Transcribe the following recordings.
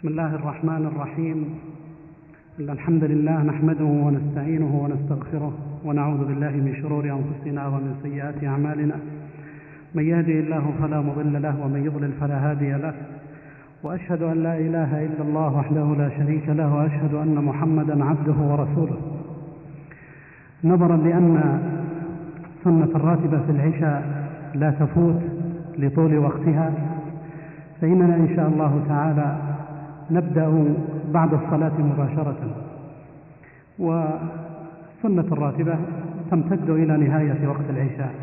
بسم الله الرحمن الرحيم. إن الحمد لله نحمده ونستعينه ونستغفره ونعوذ بالله من شرور أنفسنا ومن سيئات أعمالنا. من يهده الله فلا مضل له ومن يضلل فلا هادي له. وأشهد أن لا إله إلا الله وحده لا شريك له وأشهد أن محمدا عبده ورسوله. نظرا لأن سنة الراتبة في العشاء لا تفوت لطول وقتها فإننا إن شاء الله تعالى نبدأ بعد الصلاة مباشرة. وسنة الراتبة تمتد إلى نهاية وقت العشاء.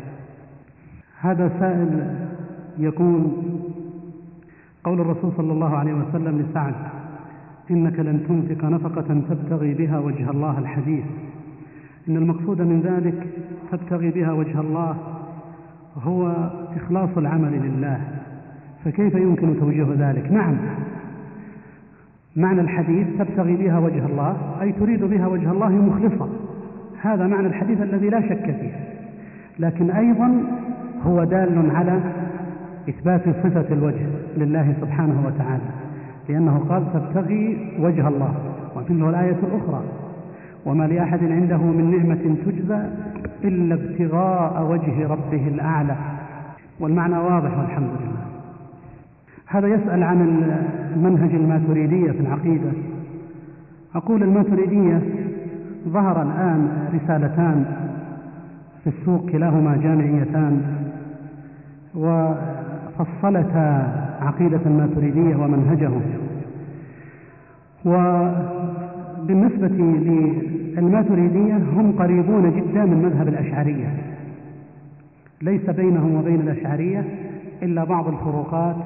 هذا سائل يقول قول الرسول صلى الله عليه وسلم لسعد إنك لن تنفق نفقة تبتغي بها وجه الله الحديث. إن المقصود من ذلك تبتغي بها وجه الله هو إخلاص العمل لله. فكيف يمكن توجيه ذلك؟ نعم. معنى الحديث تبتغي بها وجه الله أي تريد بها وجه الله مخلصا. هذا معنى الحديث الذي لا شك فيه. لكن أيضا هو دال على إثبات صفة الوجه لله سبحانه وتعالى لأنه قال تبتغي وجه الله. وفيه الآية الأخرى وما لأحد عنده من نعمة تجزى إلا ابتغاء وجه ربه الأعلى. والمعنى واضح والحمد لله. هذا يسأل عن المنهج الماتريدية في العقيدة. أقول الماتريدية ظهر الآن رسالتان في السوق كلاهما جامعيتان وفصلتا عقيدة الماتريدية ومنهجهم وبالنسبة للماتريدية هم قريبون جدا من مذهب الأشعرية. ليس بينهم وبين الأشعرية إلا بعض الفروقات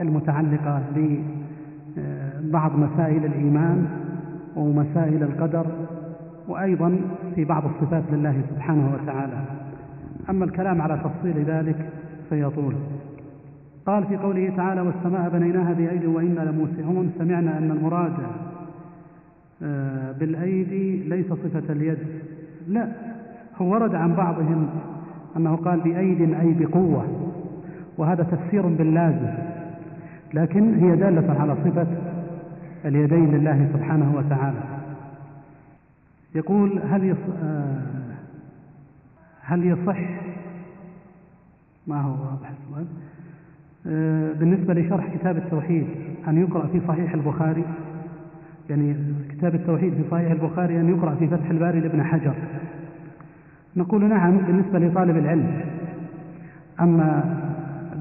المتعلقة ببعض مسائل الإيمان ومسائل القدر وأيضا في بعض الصفات لله سبحانه وتعالى. أما الكلام على تفصيل ذلك فيطول. قال في قوله تعالى والسماء بنيناها بأيد وإنا لموسعون سمعنا أن المراد بالأيدي ليس صفة اليد. لا هو ورد عن بعضهم أنه قال بأيد أي بقوة وهذا تفسير باللازم. لكن هي دالة على صفة اليدين لله سبحانه وتعالى. يقول هل يص... هل يصح؟ ما هو واضح السؤال. بالنسبة لشرح كتاب التوحيد أن يقرأ في صحيح البخاري؟ يعني كتاب التوحيد في صحيح البخاري أن يقرأ في فتح الباري لابن حجر. نقول نعم بالنسبة لطالب العلم. أما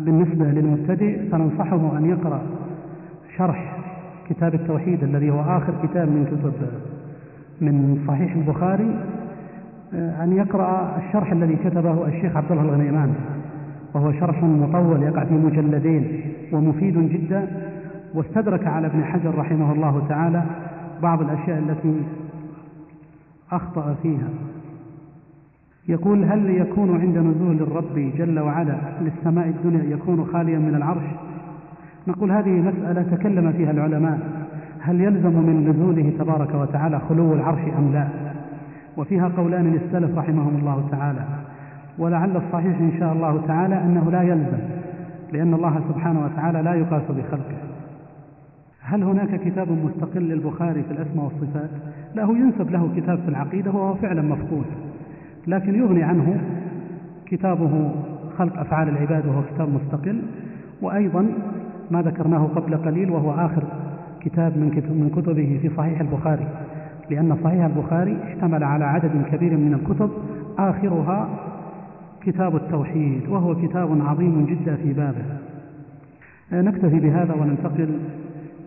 بالنسبة للمبتدئ فننصحه أن يقرأ شرح كتاب التوحيد الذي هو آخر كتاب من كتب من صحيح البخاري أن يقرأ الشرح الذي كتبه الشيخ عبد الله الغنيمان. وهو شرح مطول يقع في مجلدين ومفيد جدا. واستدرك على ابن حجر رحمه الله تعالى بعض الأشياء التي أخطأ فيها. يقول هل يكون عند نزول الرب جل وعلا للسماء الدنيا يكون خاليا من العرش؟ نقول هذه مسألة تكلم فيها العلماء. هل يلزم من نزوله تبارك وتعالى خلو العرش أم لا؟ وفيها قولان للسلف رحمهم الله تعالى. ولعل الصحيح إن شاء الله تعالى أنه لا يلزم لأن الله سبحانه وتعالى لا يقاس بخلقه. هل هناك كتاب مستقل للبخاري في الأسماء والصفات؟ لا هو ينسب له كتاب في العقيدة وهو فعلا مفقود. لكن يغني عنه كتابه خلق أفعال العباد وهو كتاب مستقل. وأيضا ما ذكرناه قبل قليل وهو آخر كتاب من كتب من كتبه في صحيح البخاري لأن صحيح البخاري اشتمل على عدد كبير من الكتب آخرها كتاب التوحيد وهو كتاب عظيم جدا في بابه. نكتفي بهذا وننتقل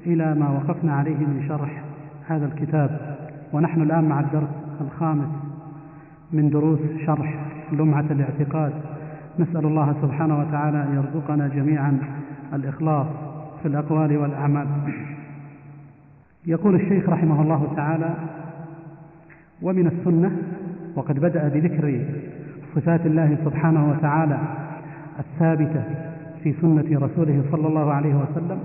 إلى ما وقفنا عليه من شرح هذا الكتاب. ونحن الآن مع الدرس الخامس. من دروس شرح لمعة الاعتقاد. نسأل الله سبحانه وتعالى أن يرزقنا جميعا الإخلاص في الأقوال والأعمال. يقول الشيخ رحمه الله تعالى ومن السنة وقد بدأ بذكر صفات الله سبحانه وتعالى الثابتة في سنة رسوله صلى الله عليه وسلم.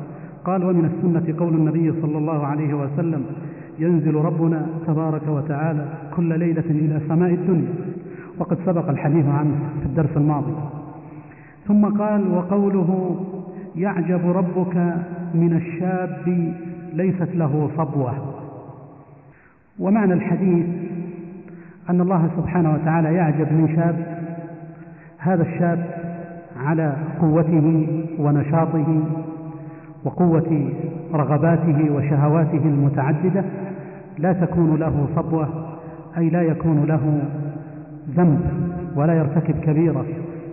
قال ومن السنة قول النبي صلى الله عليه وسلم ينزل ربنا تبارك وتعالى كل ليلة إلى سماء الدنيا. وقد سبق الحديث عنه في الدرس الماضي. ثم قال وقوله يعجب ربك من الشاب ليست له صبوة. ومعنى الحديث أن الله سبحانه وتعالى يعجب من شاب هذا الشاب على قوته ونشاطه وقوة رغباته وشهواته المتعددة لا تكون له صبوة أي لا يكون له ذنب ولا يرتكب كبيرة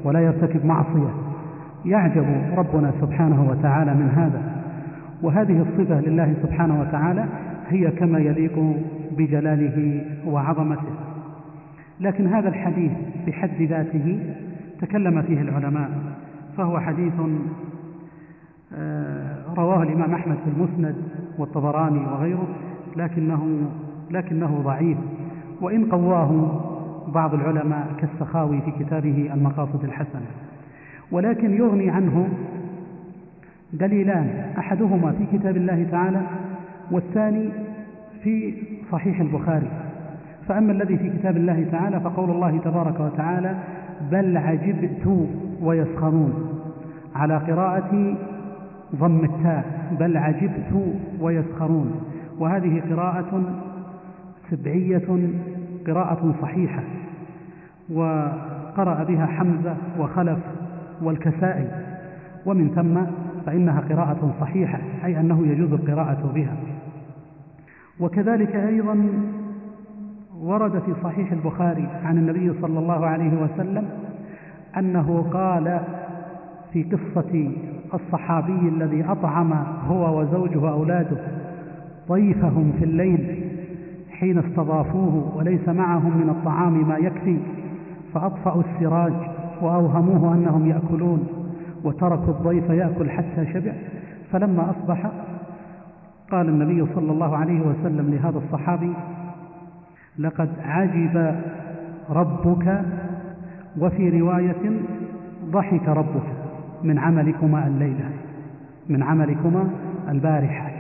ولا يرتكب معصية. يعجب ربنا سبحانه وتعالى من هذا. وهذه الصفة لله سبحانه وتعالى هي كما يليق بجلاله وعظمته. لكن هذا الحديث بحد ذاته تكلم فيه العلماء فهو حديث آه، رواه الإمام أحمد في المسند والطبراني وغيره لكنه لكنه ضعيف. وإن قواه بعض العلماء كالسخاوي في كتابه المقاصد الحسنة. ولكن يغني عنه دليلان أحدهما في كتاب الله تعالى والثاني في صحيح البخاري. فأما الذي في كتاب الله تعالى فقول الله تبارك وتعالى بل عجبت ويسخرون على قراءة ضم التاء بل عجبت ويسخرون. وهذه قراءة سبعية قراءة صحيحة وقرأ بها حمزة وخلف والكسائي. ومن ثم فإنها قراءة صحيحة أي أنه يجوز القراءة بها. وكذلك أيضا ورد في صحيح البخاري عن النبي صلى الله عليه وسلم أنه قال في قصة الصحابي الذي أطعم هو وزوجه وأولاده. ضيفهم في الليل حين استضافوه وليس معهم من الطعام ما يكفي. فأطفأوا السراج وأوهموه أنهم يأكلون. وتركوا الضيف يأكل حتى شبع. فلما أصبح قال النبي صلى الله عليه وسلم لهذا الصحابي لقد عجب ربك وفي رواية ضحك ربك. من عملكما الليلة من عملكما البارحة.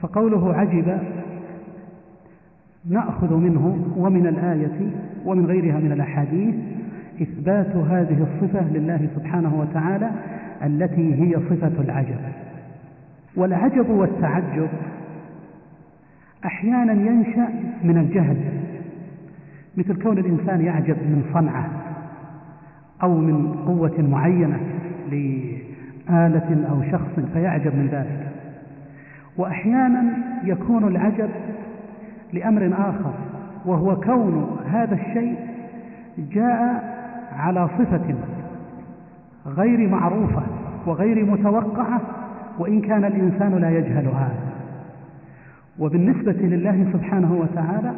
فقوله عجب نأخذ منه ومن الآية ومن غيرها من الأحاديث إثبات هذه الصفة لله سبحانه وتعالى التي هي صفة العجب. والعجب والتعجب أحيانا ينشأ من الجهل مثل كون الإنسان يعجب من صنعة أو من قوة معينة. لآلة أو شخص فيعجب من ذلك. وأحيانا يكون العجب لأمر آخر وهو كون هذا الشيء جاء على صفة غير معروفة وغير متوقعة وإن كان الإنسان لا يجهل هذا وبالنسبة لله سبحانه وتعالى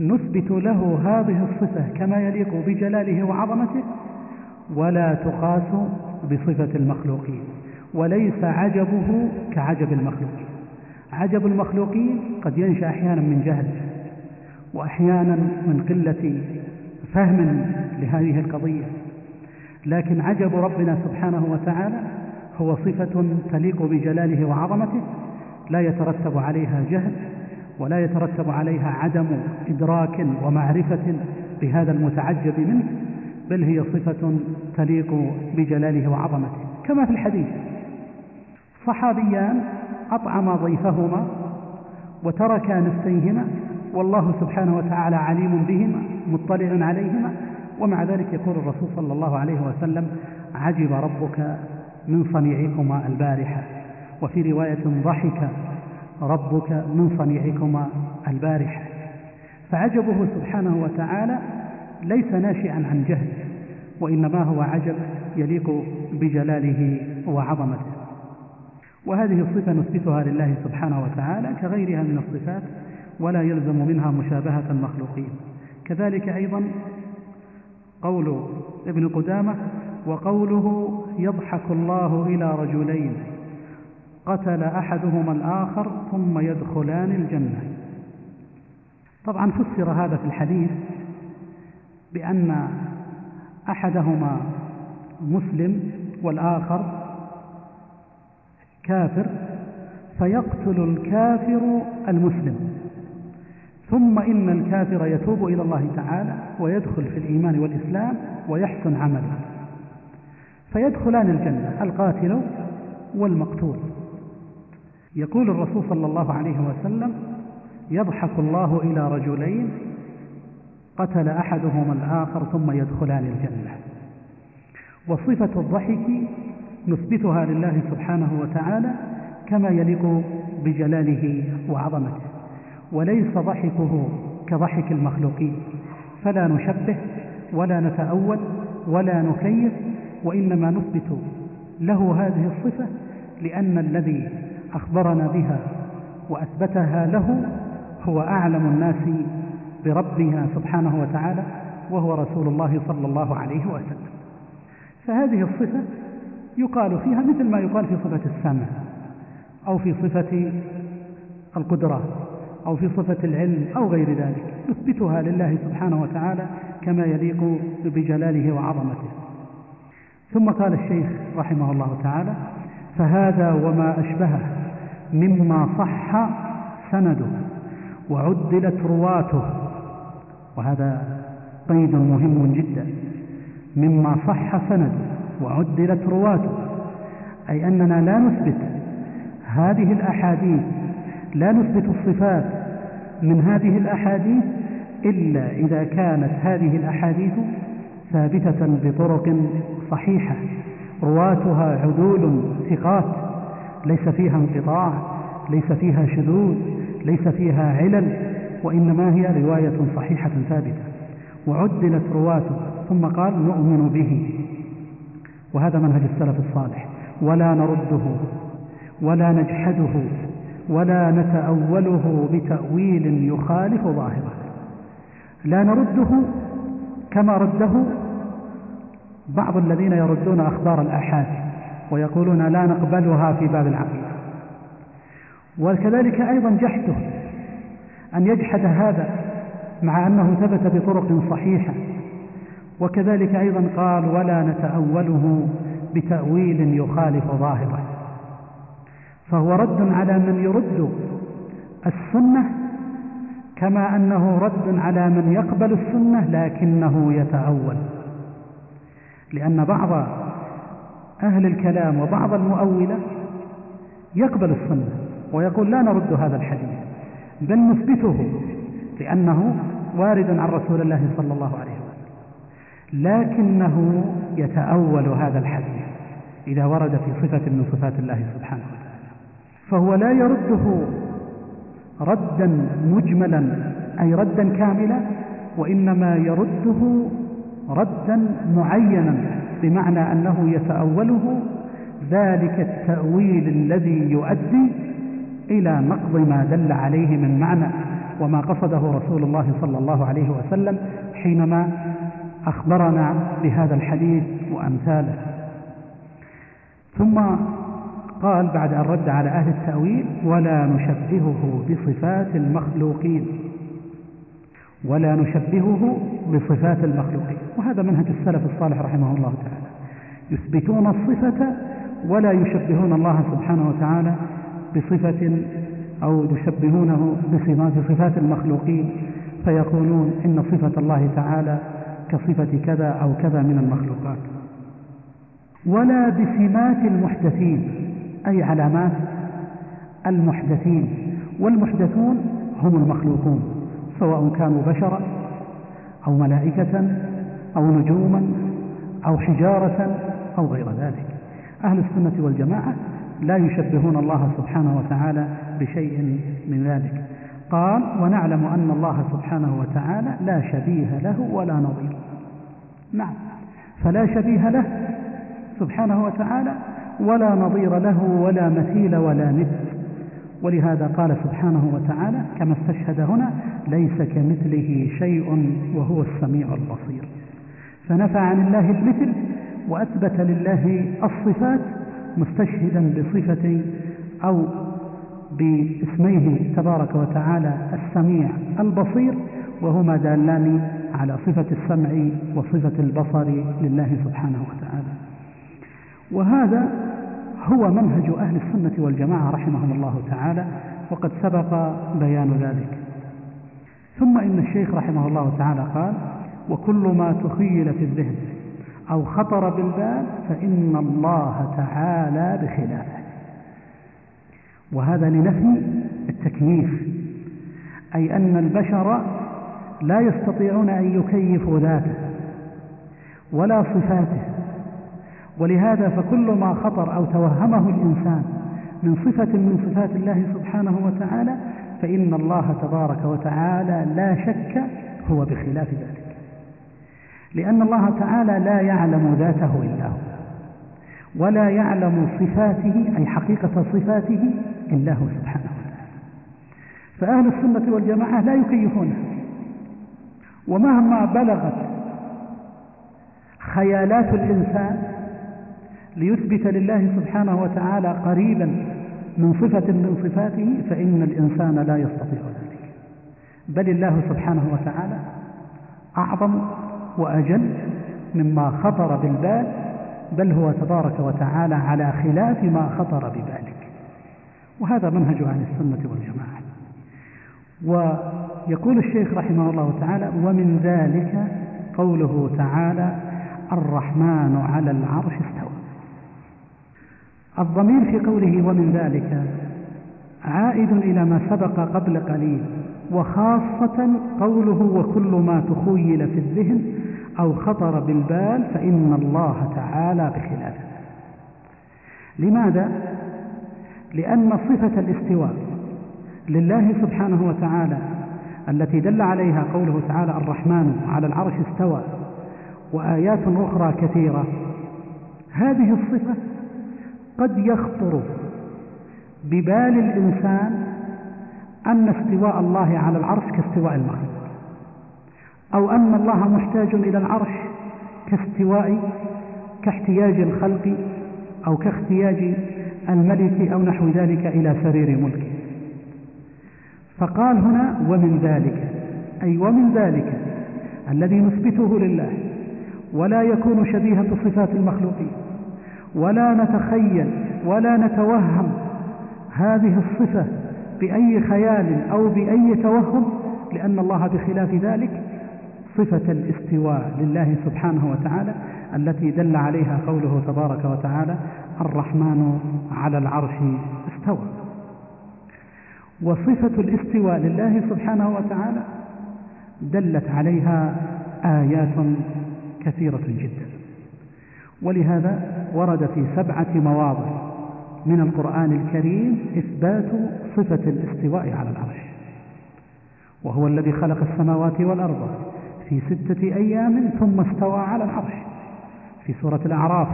نثبت له هذه الصفة كما يليق بجلاله وعظمته ولا تقاس بصفة المخلوقين وليس عجبه كعجب المخلوقين. عجب المخلوقين قد ينشأ أحيانا من جهل وأحيانا من قلة فهم لهذه القضية. لكن عجب ربنا سبحانه وتعالى هو صفة تليق بجلاله وعظمته لا يترتب عليها جهل ولا يترتب عليها عدم إدراك ومعرفة بهذا المتعجب منه. بل هي صفة تليق بجلاله وعظمته. كما في الحديث صحابيان أطعما ضيفهما وتركا نفسيهما والله سبحانه وتعالى عليم بهما مطلع عليهما ومع ذلك يقول الرسول صلى الله عليه وسلم عجب ربك من صنيعكما البارحة. وفي رواية ضحك ربك من صنيعكما البارحة. فعجبه سبحانه وتعالى ليس ناشئا عن جهل وإنما هو عجب يليق بجلاله وعظمته. وهذه الصفة نثبتها لله سبحانه وتعالى كغيرها من الصفات ولا يلزم منها مشابهة المخلوقين. كذلك أيضا قول ابن قدامة وقوله يضحك الله إلى رجلين قتل أحدهما الآخر ثم يدخلان الجنة. طبعا فسر هذا في الحديث بأن أحدهما مسلم والآخر كافر فيقتل الكافر المسلم. ثم إن الكافر يتوب إلى الله تعالى ويدخل في الإيمان والإسلام ويحسن عمله. فيدخلان الجنة القاتل والمقتول. يقول الرسول صلى الله عليه وسلم يضحك الله إلى رجلين قتل أحدهما الآخر ثم يدخلان الجنة. وصفة الضحك نثبتها لله سبحانه وتعالى كما يليق بجلاله وعظمته. وليس ضحكه كضحك المخلوقين فلا نشبه ولا نتأول ولا نكيف وإنما نثبت له هذه الصفة لأن الذي أخبرنا بها وأثبتها له هو أعلم الناس بربها سبحانه وتعالى وهو رسول الله صلى الله عليه وسلم. فهذه الصفة يقال فيها مثل ما يقال في صفة السمع أو في صفة القدرة أو في صفة العلم أو غير ذلك. نثبتها لله سبحانه وتعالى كما يليق بجلاله وعظمته. ثم قال الشيخ رحمه الله تعالى فهذا وما أشبهه مما صح سنده وعدلت رواته وهذا قيد مهم جدا مما صح سنده وعدلت رواته أي أننا لا نثبت هذه الأحاديث لا نثبت الصفات من هذه الأحاديث إلا إذا كانت هذه الأحاديث ثابتة بطرق صحيحة رواتها عدول ثقات ليس فيها انقطاع ليس فيها شذوذ ليس فيها علل. وإنما هي رواية صحيحة ثابتة. وعدلت رواته ثم قال نؤمن به. وهذا منهج السلف الصالح. ولا نرده ولا نجحده ولا نتأوله بتأويل يخالف ظاهره. لا نرده كما رده بعض الذين يردون أخبار الآحاد ويقولون لا نقبلها في باب العقيدة. وكذلك أيضا جحده. أن يجحد هذا مع أنه ثبت بطرق صحيحة. وكذلك أيضا قال ولا نتأوله بتأويل يخالف ظاهره. فهو رد على من يرد السنة كما أنه رد على من يقبل السنة لكنه يتأول. لأن بعض أهل الكلام وبعض المؤولة يقبل السنة ويقول لا نرد هذا الحديث. بل نثبته لأنه وارد عن رسول الله صلى الله عليه وسلم. لكنه يتأول هذا الحديث إذا ورد في صفة من صفات الله سبحانه وتعالى. فهو لا يرده ردا مجملا أي ردا كاملا وإنما يرده ردا معينا بمعنى أنه يتأوله ذلك التأويل الذي يؤدي إلى نقض ما دل عليه من معنى وما قصده رسول الله صلى الله عليه وسلم حينما أخبرنا بهذا الحديث وأمثاله. ثم قال بعد أن رد على أهل التأويل ولا نشبهه بصفات المخلوقين. ولا نشبهه بصفات المخلوقين. وهذا منهج السلف الصالح رحمه الله تعالى. يثبتون الصفة ولا يشبهون الله سبحانه وتعالى بصفة أو يشبهونه بصفات صفات المخلوقين فيقولون إن صفة الله تعالى كصفة كذا أو كذا من المخلوقات. ولا بسمات المحدثين أي علامات المحدثين. والمحدثون هم المخلوقون سواء كانوا بشرا أو ملائكة أو نجوما أو حجارة أو غير ذلك. أهل السنة والجماعة لا يشبهون الله سبحانه وتعالى بشيء من ذلك. قال ونعلم أن الله سبحانه وتعالى لا شبيه له ولا نظير. نعم. فلا شبيه له سبحانه وتعالى ولا نظير له ولا مثيل ولا مثل. ولهذا قال سبحانه وتعالى كما استشهد هنا ليس كمثله شيء وهو السميع البصير. فنفى عن الله المثل وأثبت لله الصفات مستشهدا بصفة أو باسميه تبارك وتعالى السميع البصير وهما دالان على صفة السمع وصفة البصر لله سبحانه وتعالى. وهذا هو منهج أهل السنة والجماعة رحمهم الله تعالى وقد سبق بيان ذلك. ثم إن الشيخ رحمه الله تعالى قال وكل ما تخيل في الذهن أو خطر بالبال فإن الله تعالى بخلافه. وهذا لنفي التكييف أي أن البشر لا يستطيعون أن يكيفوا ذاته ولا صفاته. ولهذا فكل ما خطر أو توهمه الإنسان من صفة من صفات الله سبحانه وتعالى فإن الله تبارك وتعالى لا شك هو بخلاف ذلك. لأن الله تعالى لا يعلم ذاته إلا هو ولا يعلم صفاته أي حقيقة صفاته إلا هو سبحانه وتعالى. فأهل السنة والجماعة لا يكيفونه ومهما بلغت خيالات الإنسان ليثبت لله سبحانه وتعالى قريبا من صفة من صفاته فإن الإنسان لا يستطيع ذلك. بل الله سبحانه وتعالى أعظم وأجل مما خطر بالبال بل هو تبارك وتعالى على خلاف ما خطر ببالك. وهذا منهج أهل السنة والجماعة. ويقول الشيخ رحمه الله تعالى ومن ذلك قوله تعالى الرحمن على العرش استوى. الضمير في قوله ومن ذلك عائد إلى ما سبق قبل قليل وخاصة قوله وكل ما تخيل في الذهن أو خطر بالبال فإن الله تعالى بخلافه. لماذا؟ لأن صفة الاستواء لله سبحانه وتعالى التي دل عليها قوله تعالى الرحمن على العرش استوى وآيات أخرى كثيرة. هذه الصفة قد يخطر ببال الإنسان أن استواء الله على العرش كاستواء المخلوق. أو أن الله محتاج إلى العرش كاستواء كاحتياج الخلق أو كاحتياج الملك أو نحو ذلك إلى سرير ملكه. فقال هنا ومن ذلك أي ومن ذلك الذي نثبته لله ولا يكون شبيها بصفات المخلوقين ولا نتخيل ولا نتوهم هذه الصفة بأي خيال أو بأي توهم لأن الله بخلاف ذلك صفة الاستواء لله سبحانه وتعالى التي دل عليها قوله تبارك وتعالى الرحمن على العرش استوى. وصفة الاستواء لله سبحانه وتعالى دلت عليها آيات كثيرة جدا. ولهذا ورد في سبعة مواضع من القرآن الكريم إثبات صفة الاستواء على العرش. وهو الذي خلق السماوات والأرض. في ستة أيام ثم استوى على العرش. في سورة الأعراف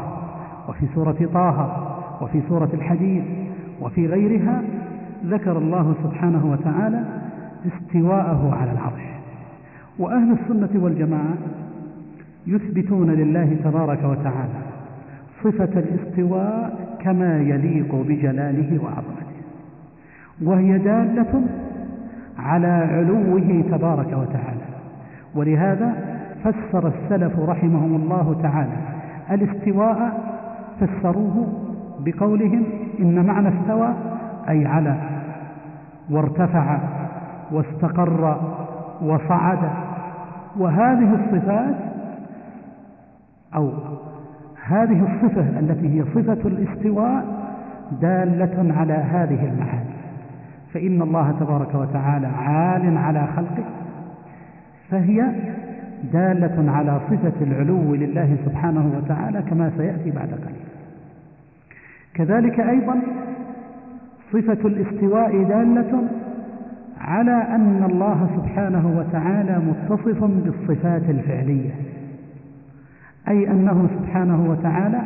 وفي سورة طه وفي سورة الحديد وفي غيرها ذكر الله سبحانه وتعالى استواءه على العرش. وأهل السنة والجماعة يثبتون لله تبارك وتعالى صفة الاستواء كما يليق بجلاله وعظمته وهي دالة على علوه تبارك وتعالى. ولهذا فسر السلف رحمهم الله تعالى. الاستواء فسروه بقولهم إن معنى استوى أي على وارتفع واستقر وصعد. وهذه الصفات أو هذه الصفة التي هي صفة الاستواء دالة على هذه المعاني. فإن الله تبارك وتعالى عال على خلقه فهي دالة على صفة العلو لله سبحانه وتعالى كما سيأتي بعد قليل. كذلك أيضا صفة الاستواء دالة على أن الله سبحانه وتعالى متصف بالصفات الفعلية أي أنه سبحانه وتعالى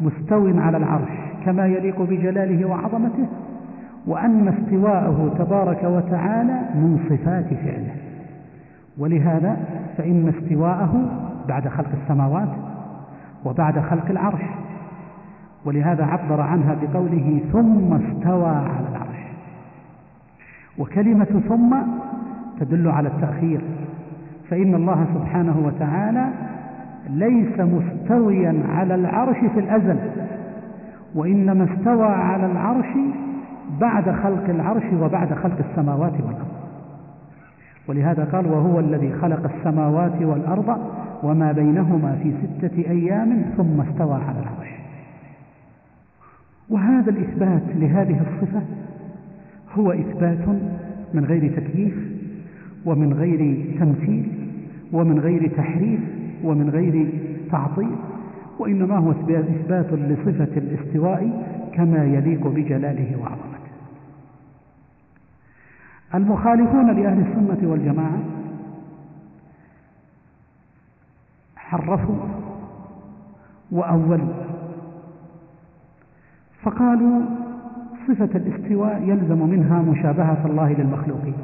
مستو على العرش كما يليق بجلاله وعظمته وأن استواءه تبارك وتعالى من صفات فعله. ولهذا فإن استواءه بعد خلق السماوات وبعد خلق العرش. ولهذا عبر عنها بقوله ثم استوى على العرش. وكلمة ثم تدل على التأخير. فإن الله سبحانه وتعالى ليس مستويا على العرش في الأزل وإنما استوى على العرش بعد خلق العرش وبعد خلق السماوات والأرض. ولهذا قال وهو الذي خلق السماوات والأرض وما بينهما في ستة أيام ثم استوى على العرش. وهذا الإثبات لهذه الصفة هو إثبات من غير تكييف ومن غير تمثيل ومن غير تحريف ومن غير تعطيل وإنما هو إثبات لصفة الاستواء كما يليق بجلاله وعظمته. المخالفون لأهل السنة والجماعة حرفوا وأولوا فقالوا صفة الاستواء يلزم منها مشابهة الله للمخلوقين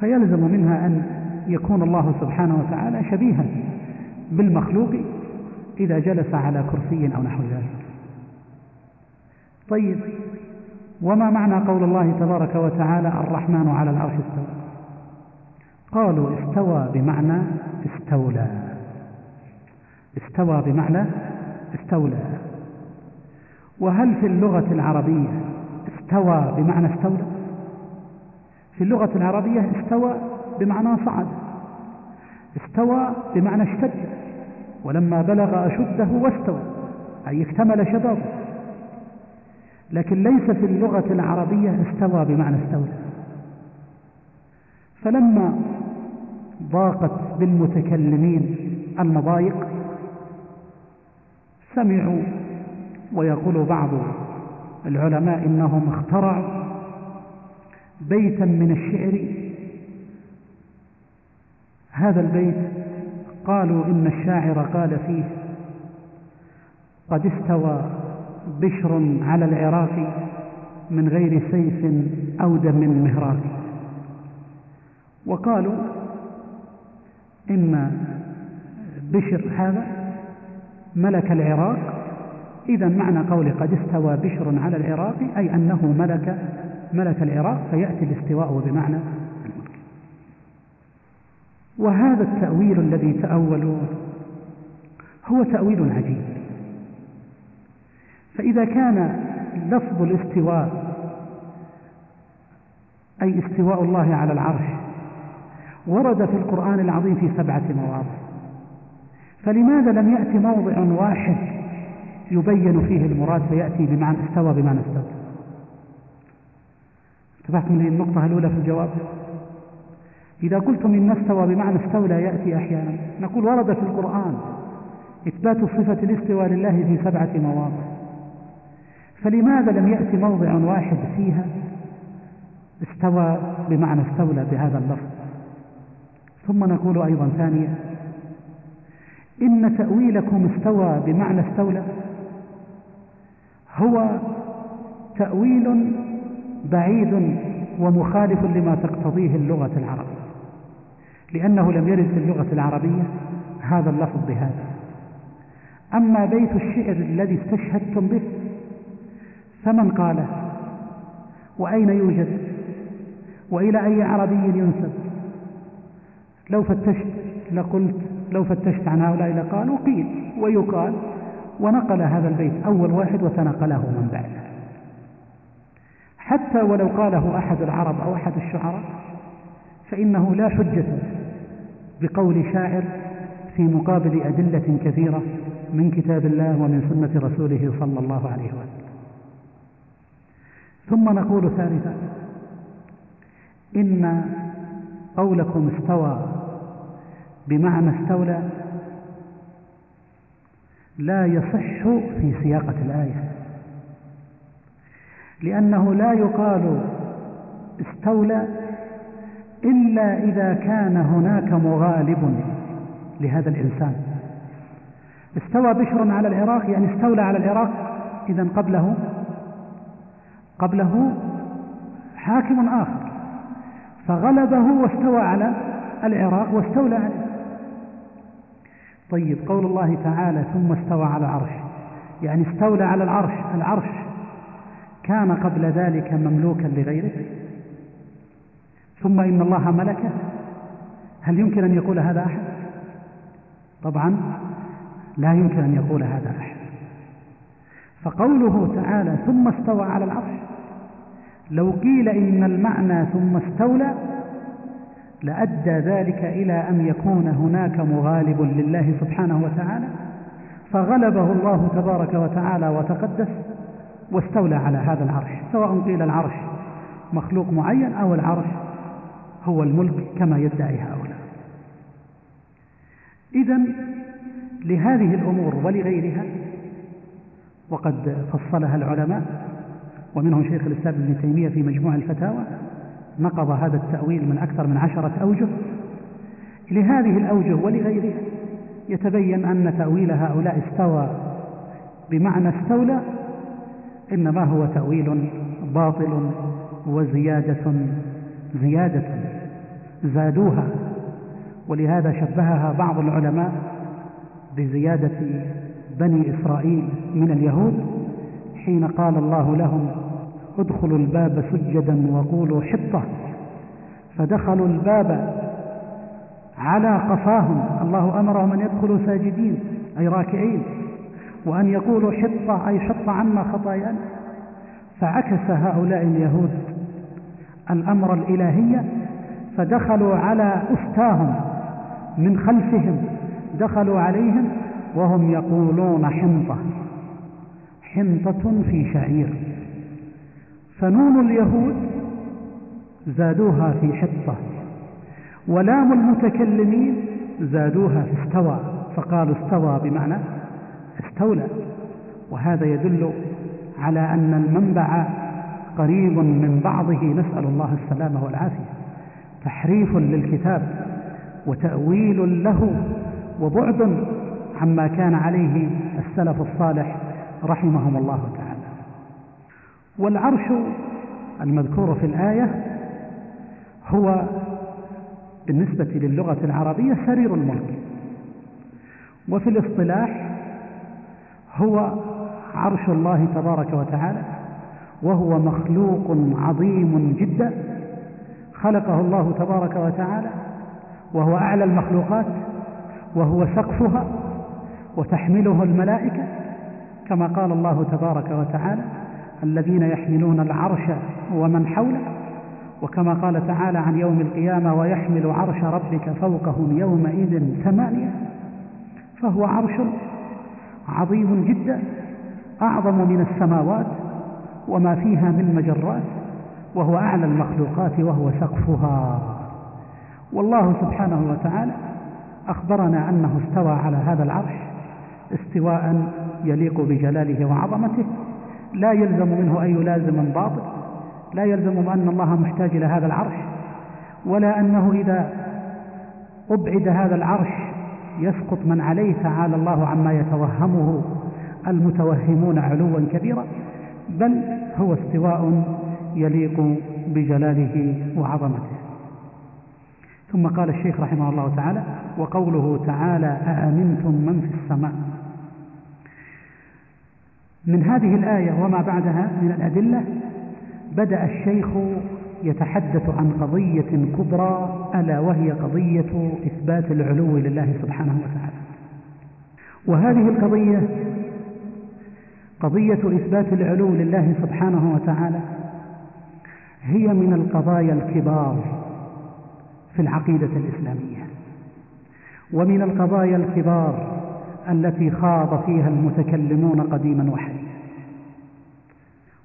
فيلزم منها أن يكون الله سبحانه وتعالى شبيها بالمخلوق إذا جلس على كرسي أو نحو ذلك. طيب وما معنى قول الله تبارك وتعالى الرحمن على العرش استوى؟ قالوا استوى بمعنى استولى. استوى بمعنى استولى. وهل في اللغة العربية استوى بمعنى استولى؟ في اللغة العربية استوى بمعنى صعد. استوى بمعنى اشتد. ولما بلغ أشده واستوى أي اكتمل شبابه. لكن ليس في اللغة العربية استوى بمعنى استولى. فلما ضاقت بالمتكلمين المضايق سمعوا ويقول بعض العلماء إنهم اخترعوا بيتا من الشعر. هذا البيت قالوا إن الشاعر قال فيه قد استوى بشر على العراق من غير سيف أو دم مهراق وقالوا إن بشر هذا ملك العراق. إذا معنى قول قد استوى بشر على العراق أي أنه ملك ملك العراق فيأتي الاستواء بمعنى الملك. وهذا التأويل الذي تأولوا هو تأويل عجيب. فإذا كان لفظ الاستواء أي استواء الله على العرش ورد في القرآن العظيم في سبعة مواضع. فلماذا لم يأتي موضع واحد يبين فيه المراد فيأتي بمعنى استوى بمعنى استوى؟ انتبهت من النقطة الأولى في الجواب؟ إذا قلتم إن استوى بمعنى استولى يأتي أحيانا نقول ورد في القرآن إثبات صفة الاستواء لله في سبعة مواضع. فلماذا لم يأتي موضع واحد فيها استوى بمعنى استولى بهذا اللفظ؟ ثم نقول أيضا ثانيا إن تأويلكم استوى بمعنى استولى هو تأويل بعيد ومخالف لما تقتضيه اللغة العربية لأنه لم يرد في اللغة العربية هذا اللفظ بهذا. أما بيت الشعر الذي استشهدتم به فمن قاله؟ وأين يوجد؟ وإلى أي عربي ينسب؟ لو فتشت لقلت لو فتشت عن هؤلاء لقالوا قيل ويقال ونقل هذا البيت أول واحد وتنقله من بعده حتى ولو قاله أحد العرب أو أحد الشعراء فإنه لا حجة بقول شاعر في مقابل أدلة كثيرة من كتاب الله ومن سنة رسوله صلى الله عليه وسلم. ثم نقول ثالثا إن قولكم استوى بمعنى استولى لا يصح في سياقة الآية لأنه لا يقال استولى إلا إذا كان هناك مغالب لهذا الإنسان. استوى بشر على العراق يعني استولى على العراق إذا قبله قبله حاكم آخر فغلبه واستوى على العراق واستولى عليه. طيب قول الله تعالى ثم استوى على العرش. يعني استولى على العرش. العرش كان قبل ذلك مملوكا لغيره. ثم إن الله ملكه. هل يمكن أن يقول هذا أحد؟ طبعا لا يمكن أن يقول هذا أحد. فقوله تعالى ثم استوى على العرش. لو قيل إن المعنى ثم استولى لأدى ذلك إلى أن يكون هناك مغالب لله سبحانه وتعالى فغلبه الله تبارك وتعالى وتقدس واستولى على هذا العرش سواء قيل العرش مخلوق معين أو العرش هو الملك كما يدعي هؤلاء. إذا لهذه الأمور ولغيرها وقد فصلها العلماء ومنهم شيخ الإسلام ابن تيمية في مجموع الفتاوى نقض هذا التأويل من أكثر من عشرة أوجه. لهذه الأوجه ولغيرها يتبين أن تأويل هؤلاء استوى بمعنى استولى إنما هو تأويل باطل وزيادة زيادة زادوها. ولهذا شبهها بعض العلماء بزيادة بني إسرائيل من اليهود حين قال الله لهم ادخلوا الباب سجدا وقولوا حطة. فدخلوا الباب على قفاهم. الله أمرهم أن يدخلوا ساجدين أي راكعين وأن يقولوا حطة أي حط عنا خطايانا فعكس هؤلاء اليهود الأمر الإلهي فدخلوا على أستاهم من خلفهم دخلوا عليهم وهم يقولون حنطة. حنطة في شعير. فنون اليهود زادوها في حطة. ولام المتكلمين زادوها في استوى. فقالوا استوى بمعنى استولى. وهذا يدل على أن المنبع قريب من بعضه. نسأل الله السلامة والعافية. تحريف للكتاب وتأويل له وبعد عما كان عليه السلف الصالح رحمهم الله تعالى. والعرش المذكور في الآية هو بالنسبة للغة العربية سرير الملك. وفي الاصطلاح هو عرش الله تبارك وتعالى وهو مخلوق عظيم جدا خلقه الله تبارك وتعالى وهو أعلى المخلوقات وهو سقفها وتحمله الملائكة كما قال الله تبارك وتعالى الذين يحملون العرش ومن حوله. وكما قال تعالى عن يوم القيامة ويحمل عرش ربك فوقهم يومئذ ثمانية فهو عرش عظيم جدا أعظم من السماوات وما فيها من مجرات وهو أعلى المخلوقات وهو سقفها. والله سبحانه وتعالى أخبرنا أنه استوى على هذا العرش استواء يليق بجلاله وعظمته. لا يلزم منه أي لازم باطل لا يلزم أن الله محتاج إلى هذا العرش. ولا أنه إذا أبعد هذا العرش يسقط من عليه تعالى الله عما يتوهمه المتوهمون علوا كبيرا. بل هو استواء يليق بجلاله وعظمته. ثم قال الشيخ رحمه الله تعالى وقوله تعالى أأمنتم من في السماء؟ من هذه الآية وما بعدها من الأدلة بدأ الشيخ يتحدث عن قضية كبرى ألا وهي قضية إثبات العلو لله سبحانه وتعالى. وهذه القضية قضية إثبات العلو لله سبحانه وتعالى هي من القضايا الكبار في العقيدة الإسلامية. ومن القضايا الكبار التي خاض فيها المتكلمون قديما وحديثا.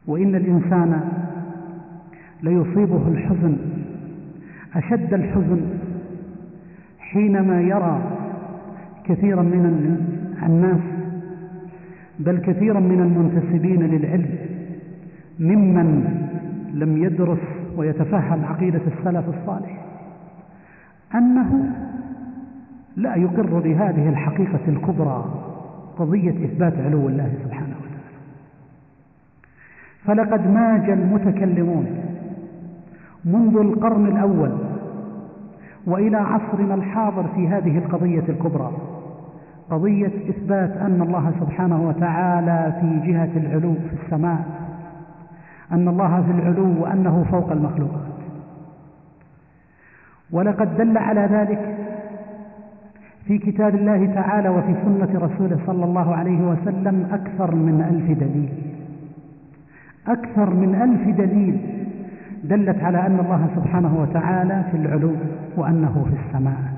وإن الإنسان ليصيبه الحزن أشد الحزن حينما يرى كثيرا من الناس بل كثيرا من المنتسبين للعلم ممن لم يدرس ويتفهم عقيدة السلف الصالح أنه لا يقر بهذه الحقيقة الكبرى قضية إثبات علو الله سبحانه وتعالى. فلقد ماج المتكلمون منذ القرن الأول وإلى عصرنا الحاضر في هذه القضية الكبرى قضية إثبات أن الله سبحانه وتعالى في جهة العلو في السماء أن الله في العلو وأنه فوق المخلوقات. ولقد دل على ذلك في كتاب الله تعالى وفي سنة رسوله صلى الله عليه وسلم أكثر من ألف دليل. أكثر من ألف دليل دلت على أن الله سبحانه وتعالى في العلو وأنه في السماء.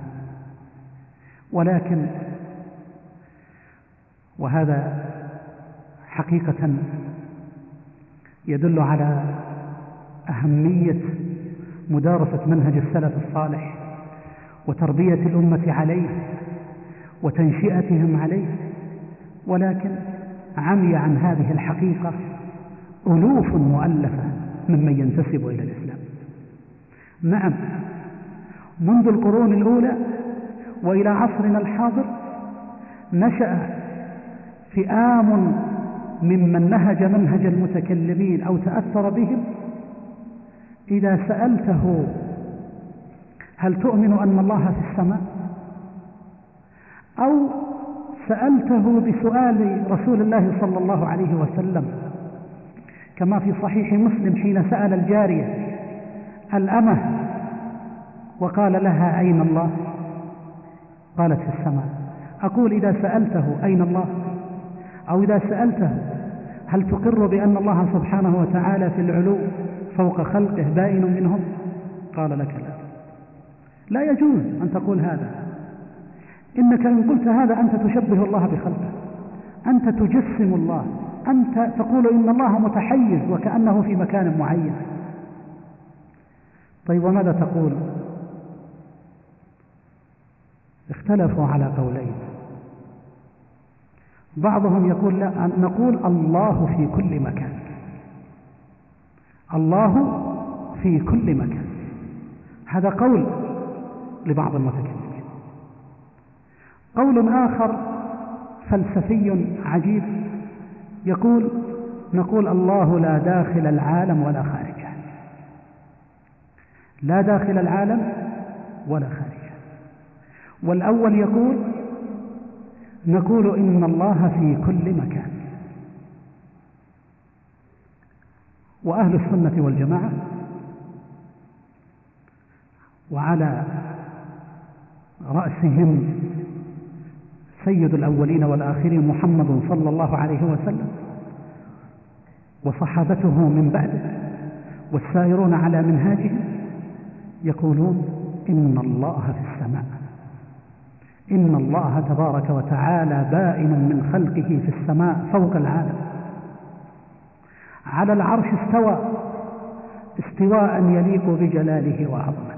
ولكن وهذا حقيقة يدل على أهمية مدارسة منهج السلف الصالح. وتربية الأمة عليه وتنشئتهم عليه ولكن عمي عن هذه الحقيقة ألوف مؤلفة ممن ينتسب إلى الإسلام. نعم منذ القرون الأولى وإلى عصرنا الحاضر نشأ فئام ممن نهج منهج المتكلمين أو تأثر بهم إذا سألته هل تؤمن أن الله في السماء؟ أو سألته بسؤال رسول الله صلى الله عليه وسلم كما في صحيح مسلم حين سأل الجارية الأمة؟ وقال لها أين الله؟ قالت في السماء. أقول إذا سألته أين الله؟ أو إذا سألته هل تقر بأن الله سبحانه وتعالى في العلو فوق خلقه بائن منهم؟ قال لك لا. لا يجوز أن تقول هذا. إنك إن قلت هذا أنت تشبه الله بخلقه. أنت تجسم الله. أنت تقول إن الله متحيز وكأنه في مكان معين. طيب وماذا تقول؟ اختلفوا على قولين. بعضهم يقول لا نقول الله في كل مكان. الله في كل مكان. هذا قول لبعض المتكلمين. قول آخر فلسفي عجيب يقول نقول الله لا داخل العالم ولا خارجه. لا داخل العالم ولا خارجه. والأول يقول نقول إن الله في كل مكان. وأهل السنة والجماعة وعلى رأسهم سيد الأولين والآخرين محمد صلى الله عليه وسلم وصحابته من بعده والسائرون على منهاجهم يقولون إن الله في السماء إن الله تبارك وتعالى بائن من خلقه في السماء فوق العالم. على العرش استوى استواء يليق بجلاله وعظمته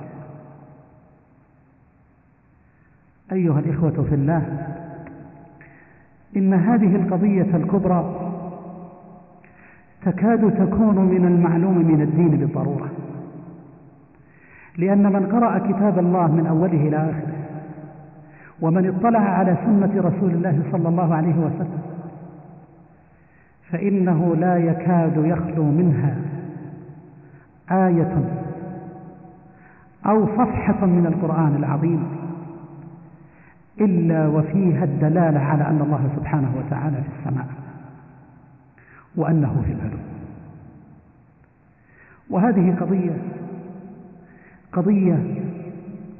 أيها الإخوة في الله إن هذه القضية الكبرى تكاد تكون من المعلوم من الدين بالضرورة لأن من قرأ كتاب الله من أوله إلى آخره ومن اطلع على سنة رسول الله صلى الله عليه وسلم فإنه لا يكاد يخلو منها آية أو صفحة من القرآن العظيم. إلا وفيها الدلالة على أن الله سبحانه وتعالى في السماء وأنه في العلو وهذه قضية قضية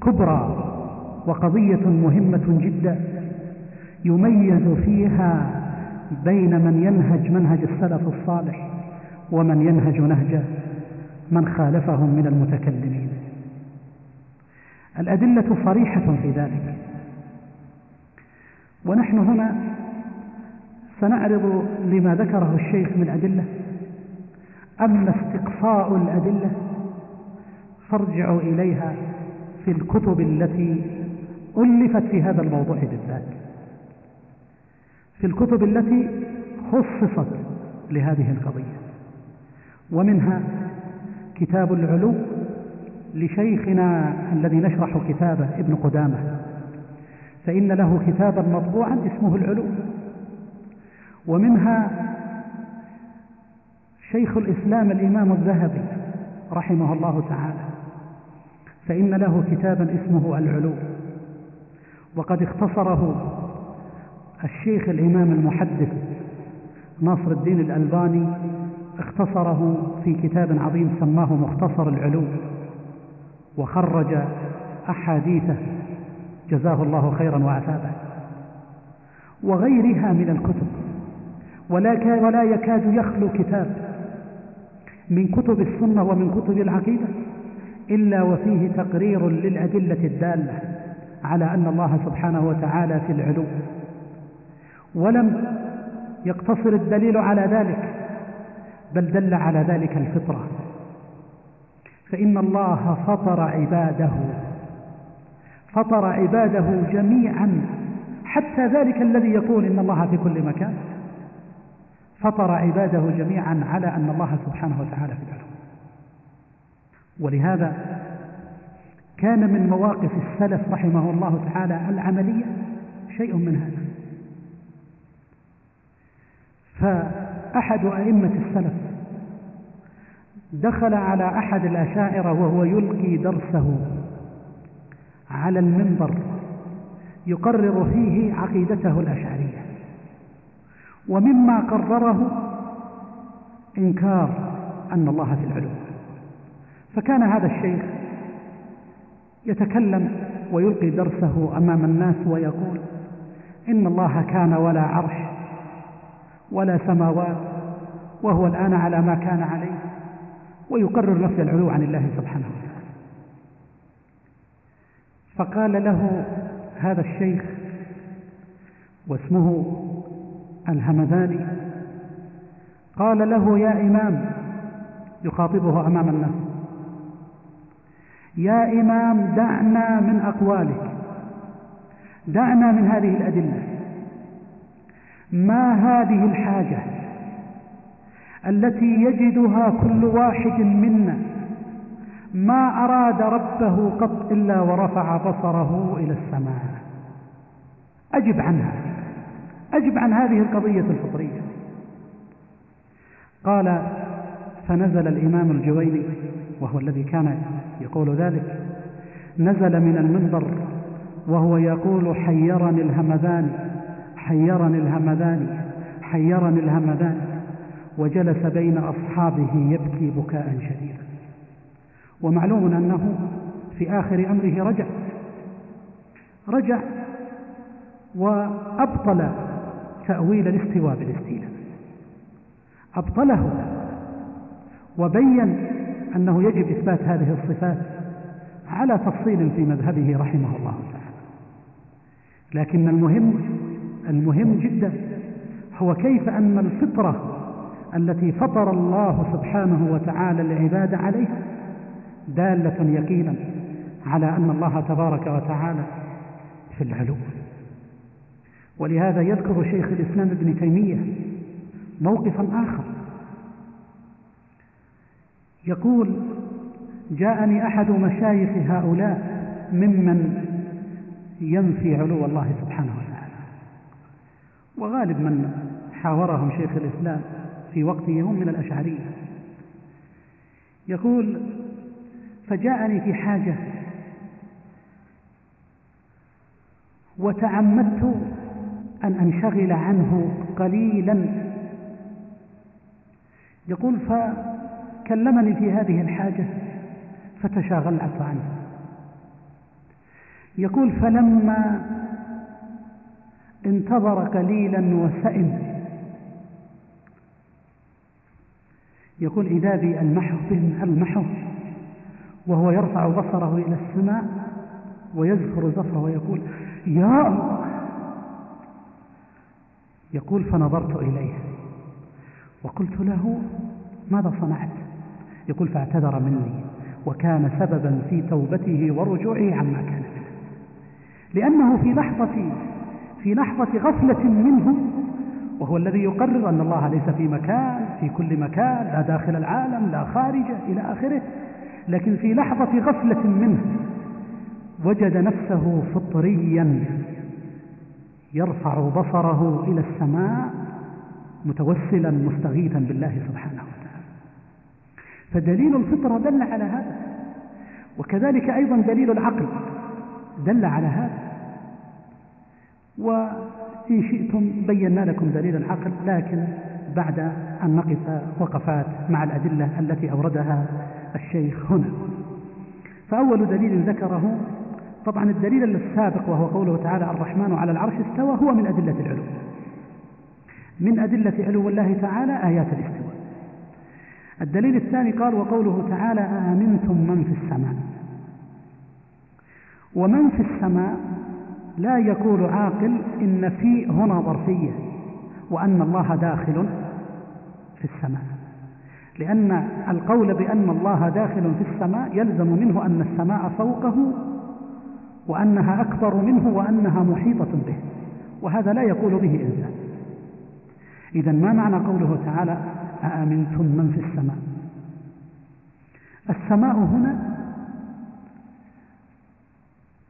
كبرى وقضية مهمة جدا يميز فيها بين من ينهج منهج السلف الصالح ومن ينهج نهج من خالفهم من المتكلمين. الأدلة صريحة في ذلك. ونحن هنا سنعرض لما ذكره الشيخ من أدلة. أما استقصاء الأدلة فارجعوا إليها في الكتب التي ألفت في هذا الموضوع بالذات. في الكتب التي خصصت لهذه القضية. ومنها كتاب العلو لشيخنا الذي نشرح كتابه ابن قدامة. فإن له كتابا مطبوعا اسمه العلو ومنها شيخ الإسلام الإمام الذهبي رحمه الله تعالى فإن له كتابا اسمه العلو وقد اختصره الشيخ الإمام المحدث ناصر الدين الألباني اختصره في كتاب عظيم سماه مختصر العلو وخرج أحاديثه جزاه الله خيرا وعتابه وغيرها من الكتب. ولا, ولا يكاد يخلو كتاب. من كتب السنة ومن كتب العقيدة. إلا وفيه تقرير للأدلة الدالة على أن الله سبحانه وتعالى في العلو. ولم يقتصر الدليل على ذلك بل دل على ذلك الفطرة. فإن الله فطر عباده فطر عباده جميعا. حتى ذلك الذي يقول إن الله في كل مكان. فطر عباده جميعا على أن الله سبحانه وتعالى في العلو ولهذا كان من مواقف السلف رحمه الله تعالى العملية شيء من هذا. فأحد أئمة السلف دخل على أحد الأشاعرة وهو يلقي درسه. على المنبر يقرر فيه عقيدته الأشعرية. ومما قرره إنكار أن الله في العلو. فكان هذا الشيخ يتكلم ويلقي درسه أمام الناس ويقول إن الله كان ولا عرش ولا سماوات وهو الآن على ما كان عليه ويقرر نفس العلو عن الله سبحانه وتعالى. فقال له هذا الشيخ واسمه الهمذاني. قال له يا إمام يخاطبه أمام الناس يا إمام دعنا من أقوالك دعنا من هذه الأدلة. ما هذه الحاجة التي يجدها كل واحد منا ما أراد ربه قط إلا ورفع بصره إلى السماء. أجب عنها أجب عن هذه القضية الفطرية. قال فنزل الإمام الجويني وهو الذي كان يقول ذلك نزل من المنبر وهو يقول حيرني الهمذان حيرني الهمذان حيرني الهمذان وجلس بين أصحابه يبكي بكاء شديدا ومعلوم أنه في آخر أمره رجع. رجع وأبطل تأويل الاستواء بالاستيلاء. أبطله وبين أنه يجب إثبات هذه الصفات على تفصيل في مذهبه رحمه الله تعالى. لكن المهم المهم جدا هو كيف أن الفطرة التي فطر الله سبحانه وتعالى العباد عليها دالة يقينا على أن الله تبارك وتعالى في العلو. ولهذا يذكر شيخ الإسلام ابن تيمية موقفا آخر. يقول جاءني أحد مشايخ هؤلاء ممن ينفي علو الله سبحانه وتعالى. وغالب من حاورهم شيخ الإسلام في وقته هم من الأشعرية. يقول فجاءني في حاجة. وتعمدت أن أنشغل عنه قليلا. يقول فكلمني في هذه الحاجة فتشاغلت عنه. يقول فلما انتظر قليلا وسئم. يقول إذا بي المحو المحو وهو يرفع بصره إلى السماء ويزفر زفره ويقول يا الله! يقول فنظرت إليه. وقلت له ماذا صنعت؟ يقول فاعتذر مني وكان سببا في توبته ورجوعه عما كان منه. لأنه في لحظة في لحظة غفلة منه وهو الذي يقرر أن الله ليس في مكان في كل مكان لا داخل العالم لا خارجه إلى آخره لكن في لحظة غفلة منه وجد نفسه فطريا يرفع بصره إلى السماء متوسلا مستغيثا بالله سبحانه وتعالى. فدليل الفطرة دل على هذا وكذلك أيضا دليل العقل دل على هذا. وإن شئتم بينا لكم دليل العقل لكن بعد أن نقف وقفات مع الأدلة التي أوردها الشيخ هنا. فأول دليل ذكره طبعا الدليل السابق وهو قوله تعالى الرحمن على العرش استوى هو من أدلة العلو. من أدلة علو الله تعالى آيات الاستواء. الدليل الثاني قال وقوله تعالى آمنتم من في السماء ومن في السماء لا يقول عاقل إن في هنا ظرفية وأن الله داخل في السماء. لأن القول بأن الله داخل في السماء يلزم منه أن السماء فوقه وأنها أكبر منه وأنها محيطة به وهذا لا يقول به إنسان. إذا ما معنى قوله تعالى أأمنتم من في السماء السماء هنا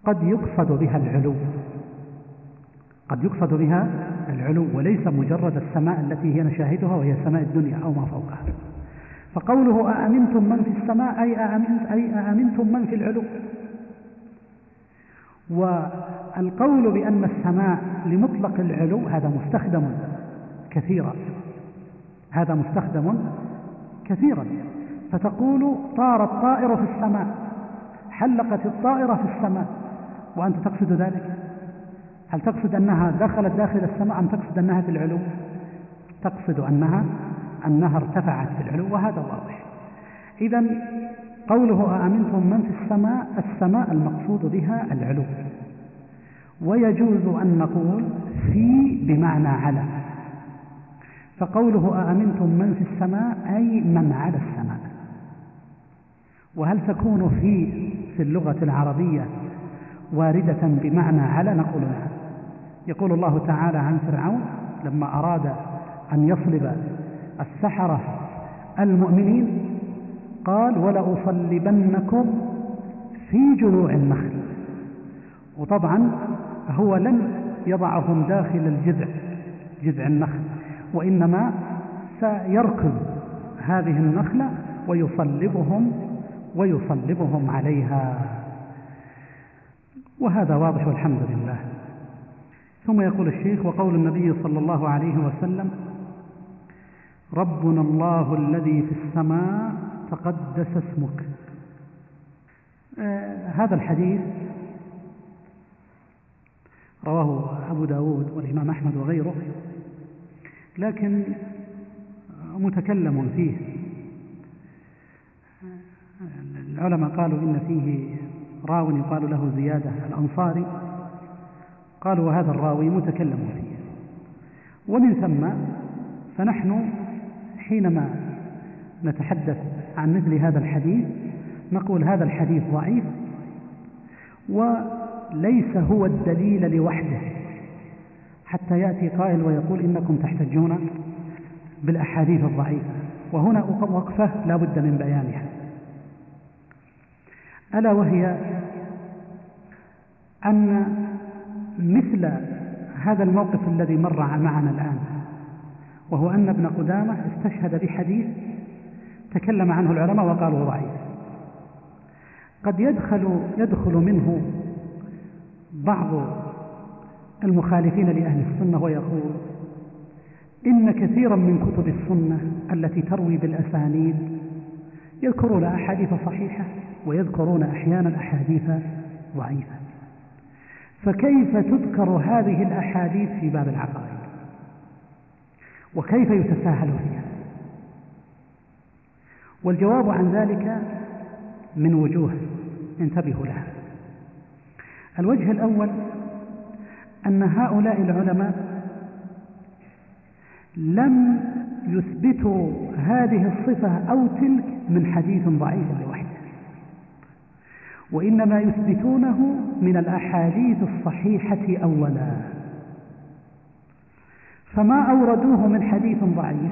قد يقصد بها العلو قد يقصد بها العلو وليس مجرد السماء التي هي نشاهدها وهي سماء الدنيا أو ما فوقها. فقوله أأمنتم من في السماء أي, أأمنت أي أأمنتم من في العلو. والقول بأن السماء لمطلق العلو هذا مستخدم كثيرا. هذا مستخدم كثيرا. فتقول طار الطائر في السماء حلقت الطائرة في السماء. وأنت تقصد ذلك؟ هل تقصد أنها دخلت داخل السماء أم تقصد أنها في العلو؟ تقصد أنها أنها ارتفعت في العلو وهذا واضح. إذا قوله أأمنتم من في السماء؟ السماء المقصود بها العلو. ويجوز أن نقول في بمعنى على. فقوله أأمنتم من في السماء أي من على السماء. وهل تكون في في اللغة العربية واردة بمعنى على؟ نقول نعم يقول الله تعالى عن فرعون لما أراد أن يصلب السحرة. المؤمنين قال ولأصلبنكم في جذوع النخل. وطبعا هو لم يضعهم داخل الجذع جذع النخل وإنما سيركض هذه النخلة ويصلبهم ويصلبهم عليها. وهذا واضح والحمد لله. ثم يقول الشيخ وقول النبي صلى الله عليه وسلم ربنا الله الذي في السماء تقدس اسمك. آه هذا الحديث رواه أبو داود والإمام أحمد وغيره لكن متكلم فيه. العلماء قالوا إن فيه راو يقال له زيادة الأنصاري. قالوا وهذا الراوي متكلم فيه. ومن ثم فنحن حينما نتحدث عن مثل هذا الحديث نقول هذا الحديث ضعيف وليس هو الدليل لوحده. حتى يأتي قائل ويقول إنكم تحتجون بالأحاديث الضعيفة وهنا وقفة لا بد من بيانها. ألا وهي أن مثل هذا الموقف الذي مر معنا الآن وهو أن ابن قدامة استشهد بحديث تكلم عنه العلماء وقالوا ضعيف. قد يدخل يدخل منه بعض المخالفين لأهل السنة ويقول إن كثيرا من كتب السنة التي تروي بالأسانيد يذكرون أحاديث صحيحة ويذكرون أحيانا أحاديث ضعيفة. فكيف تذكر هذه الأحاديث في باب العقائد؟ وكيف يتساهل فيها؟ والجواب عن ذلك من وجوه انتبهوا لها. الوجه الأول أن هؤلاء العلماء لم يثبتوا هذه الصفة أو تلك من حديث ضعيف لوحده وإنما يثبتونه من الأحاديث الصحيحة أولا. فما أوردوه من حديث ضعيف.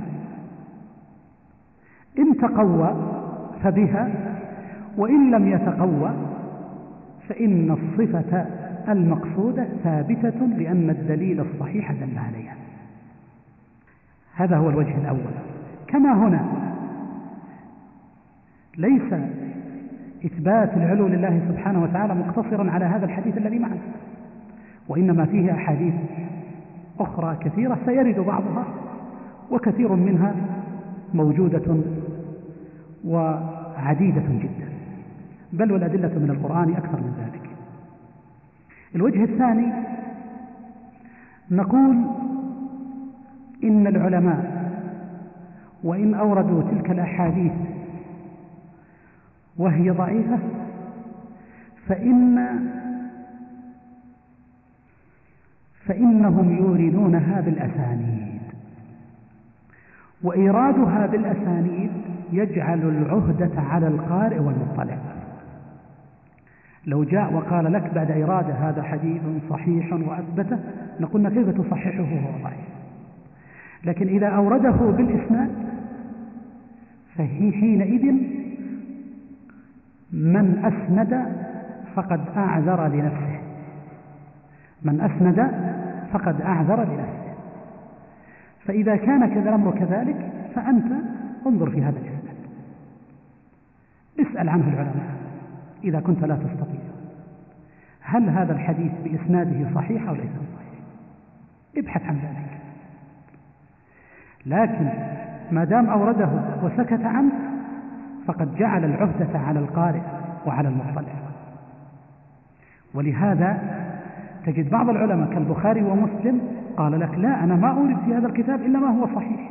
إن تقوى فبها وإن لم يتقوى فإن الصفة المقصودة ثابتة لأن الدليل الصحيح دل عليها. هذا هو الوجه الأول. كما هنا ليس إثبات العلو لله سبحانه وتعالى مقتصرا على هذا الحديث الذي معنا وإنما فيه أحاديث أخرى كثيرة سيرد بعضها وكثير منها موجودة وعديدة جدا بل والأدلة من القرآن أكثر من ذلك. الوجه الثاني نقول إن العلماء وإن أوردوا تلك الأحاديث وهي ضعيفة فإن فإنهم يوردونها بالأسانيد وإيرادها بالأسانيد يجعل العهدة على القارئ والمطلع. لو جاء وقال لك بعد إرادة هذا حديث صحيح وأثبته نقول كيف تصححه وهو ضعيف لكن إذا أورده بالإسناد فهي حينئذ من أسند فقد أعذر لنفسه. من أسند فقد أعذر لنفسه فإذا كان كذا الأمر كذلك فأنت انظر في هذا الإسناد اسأل عنه العلماء إذا كنت لا تستطيع. هل هذا الحديث بإسناده صحيح أو ليس صحيح ابحث عن ذلك. لكن ما دام أورده وسكت عنه فقد جعل العهدة على القارئ وعلى المطلع. ولهذا تجد بعض العلماء كالبخاري ومسلم قال لك لا أنا ما أورد في هذا الكتاب إلا ما هو صحيح.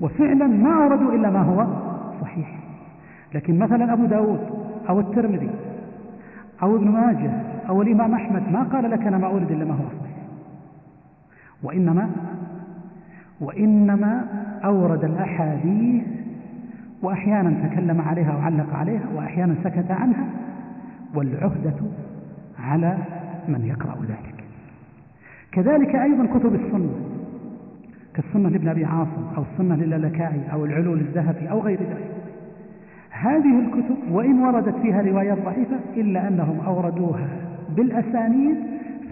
وفعلا ما أوردوا إلا ما هو صحيح. لكن مثلا أبو داود أو الترمذي أو ابن ماجه أو الإمام أحمد ما قال لك أنا ما أورد إلا ما هو صحيح. وإنما وإنما أورد الأحاديث وأحيانا تكلم عليها وعلق عليها وأحيانا سكت عنها والعهدة على من يقرأ ذلك. كذلك أيضا كتب السنة كالسنة لابن أبي عاصم أو السنة للالكائي أو العلو للذهبي أو غير ذلك. هذه الكتب وإن وردت فيها روايات ضعيفة إلا أنهم أوردوها بالأسانيد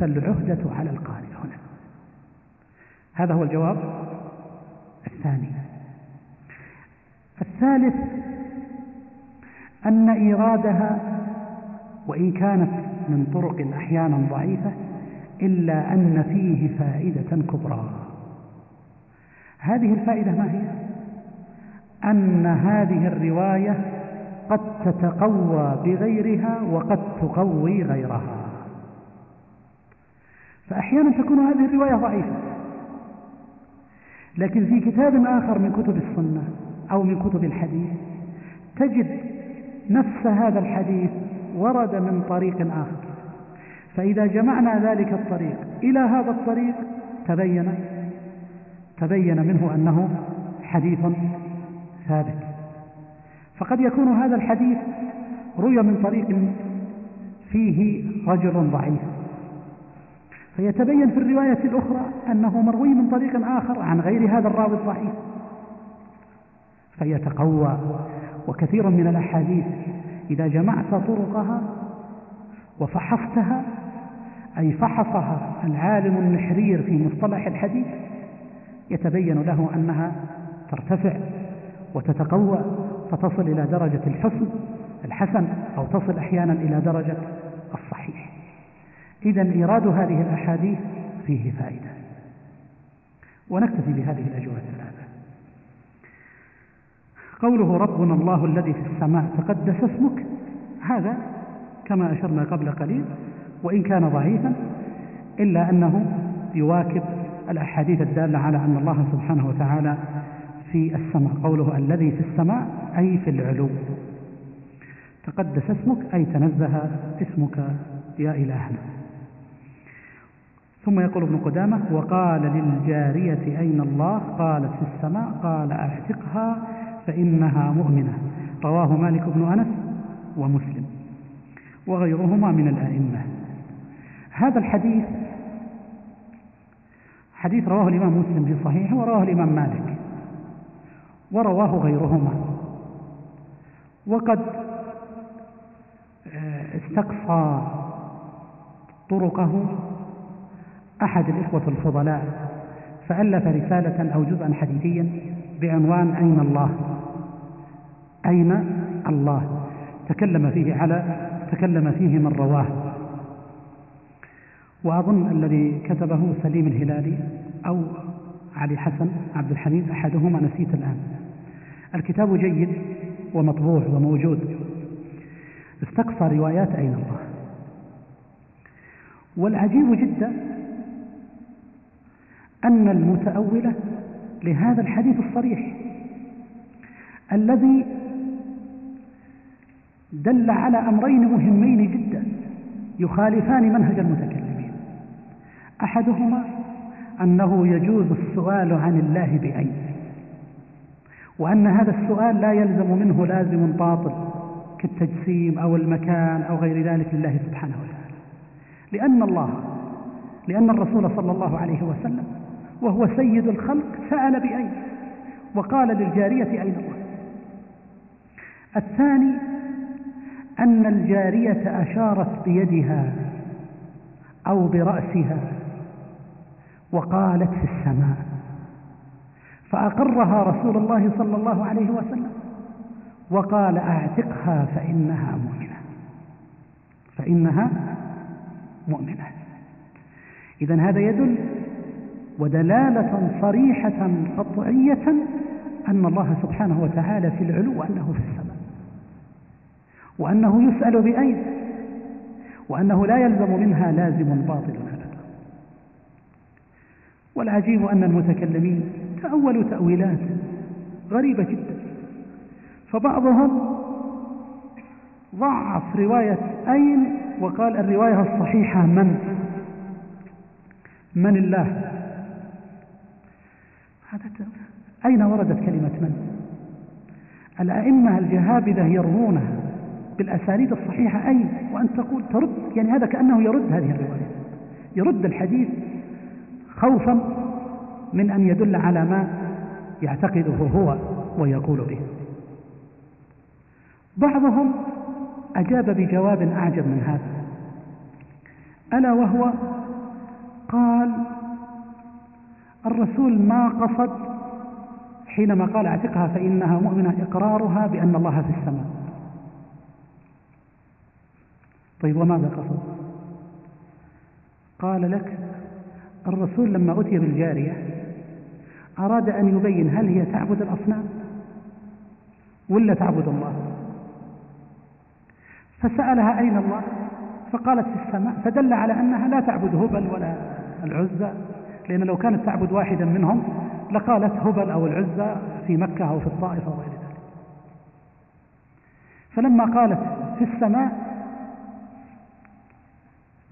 فالعهدة على القارئ هنا. هذا هو الجواب الثاني. الثالث أن إيرادها وإن كانت من طرق أحيانا ضعيفة إلا أن فيه فائدة كبرى. هذه الفائدة ما هي؟ أن هذه الرواية قد تتقوى بغيرها وقد تقوي غيرها. فأحيانا تكون هذه الرواية ضعيفة. لكن في كتاب آخر من كتب السنة أو من كتب الحديث تجد نفس هذا الحديث ورد من طريق آخر. فإذا جمعنا ذلك الطريق إلى هذا الطريق تبين تبين منه أنه حديث ثابت. فقد يكون هذا الحديث روي من طريق فيه رجل ضعيف. فيتبين في الرواية الأخرى أنه مروي من طريق آخر عن غير هذا الراوي الضعيف. فيتقوى وكثير من الأحاديث إذا جمعت طرقها وفحصتها أي فحصها العالم النحرير في مصطلح الحديث يتبين له أنها ترتفع وتتقوى فتصل إلى درجة الحسن الحسن أو تصل أحيانا إلى درجة الصحيح. إذا إيراد هذه الأحاديث فيه فائدة. ونكتفي بهذه الأجوبة الثلاثة. قوله ربنا الله الذي في السماء تقدس اسمك هذا كما أشرنا قبل قليل وإن كان ضعيفا إلا أنه يواكب الأحاديث الدالة على أن الله سبحانه وتعالى في السماء قوله الذي في السماء أي في العلو. تقدس اسمك أي تنزه اسمك يا إلهنا. ثم يقول ابن قدامة وقال للجارية أين الله؟ قالت في السماء قال أعتقها. فإنها مؤمنة. رواه مالك بن أنس ومسلم وغيرهما من الأئمة. هذا الحديث حديث رواه الإمام مسلم في صحيحه ورواه الإمام مالك ورواه غيرهما. وقد آه، استقصى طرقه أحد الإخوة الفضلاء فألف رسالة أو جزءا حديثيا بعنوان أين الله؟ أين الله؟ تكلم فيه على تكلم فيه من رواه. وأظن الذي كتبه سليم الهلالي أو علي حسن عبد الحميد أحدهما نسيت الآن. الكتاب جيد ومطبوع وموجود. استقصى روايات أين الله؟ والعجيب جدا أن المتأولة لهذا الحديث الصريح الذي دل على أمرين مهمين جدا يخالفان منهج المتكلمين. أحدهما أنه يجوز السؤال عن الله بأين وأن هذا السؤال لا يلزم منه لازم باطل كالتجسيم أو المكان أو غير ذلك لله سبحانه وتعالى. لأن الله لأن الرسول صلى الله عليه وسلم وهو سيد الخلق سأل بأين وقال للجارية أين الله الثاني أن الجارية أشارت بيدها أو برأسها وقالت في السماء فأقرها رسول الله صلى الله عليه وسلم وقال أعتقها فإنها مؤمنة فإنها مؤمنة. إذا هذا يدل ودلالة صريحة قطعية أن الله سبحانه وتعالى في العلو وأنه في السماء. وأنه يسأل بأين؟ وأنه لا يلزم منها لازم باطل أبدا والعجيب أن المتكلمين تأولوا تأويلات غريبة جدا. فبعضهم ضعف رواية أين وقال الرواية الصحيحة من؟ من الله. أين وردت كلمة من؟ الأئمة الجهابذة يروونها. بالأسانيد الصحيحة أين؟ وأن تقول ترد يعني هذا كأنه يرد هذه الرواية. يرد الحديث خوفا من أن يدل على ما يعتقده هو ويقول به. بعضهم أجاب بجواب أعجب من هذا. ألا وهو قال الرسول ما قصد حينما قال اعتقها فإنها مؤمنة إقرارها بأن الله في السماء. طيب وماذا قصد قال لك الرسول لما أتي بالجارية أراد أن يبين هل هي تعبد الأصنام ولا تعبد الله. فسألها أين الله؟ فقالت في السماء فدل على أنها لا تعبد هبل ولا العزى لأن لو كانت تعبد واحدا منهم لقالت هبل أو العزى في مكة أو في الطائف أو غير ذلك. فلما قالت في السماء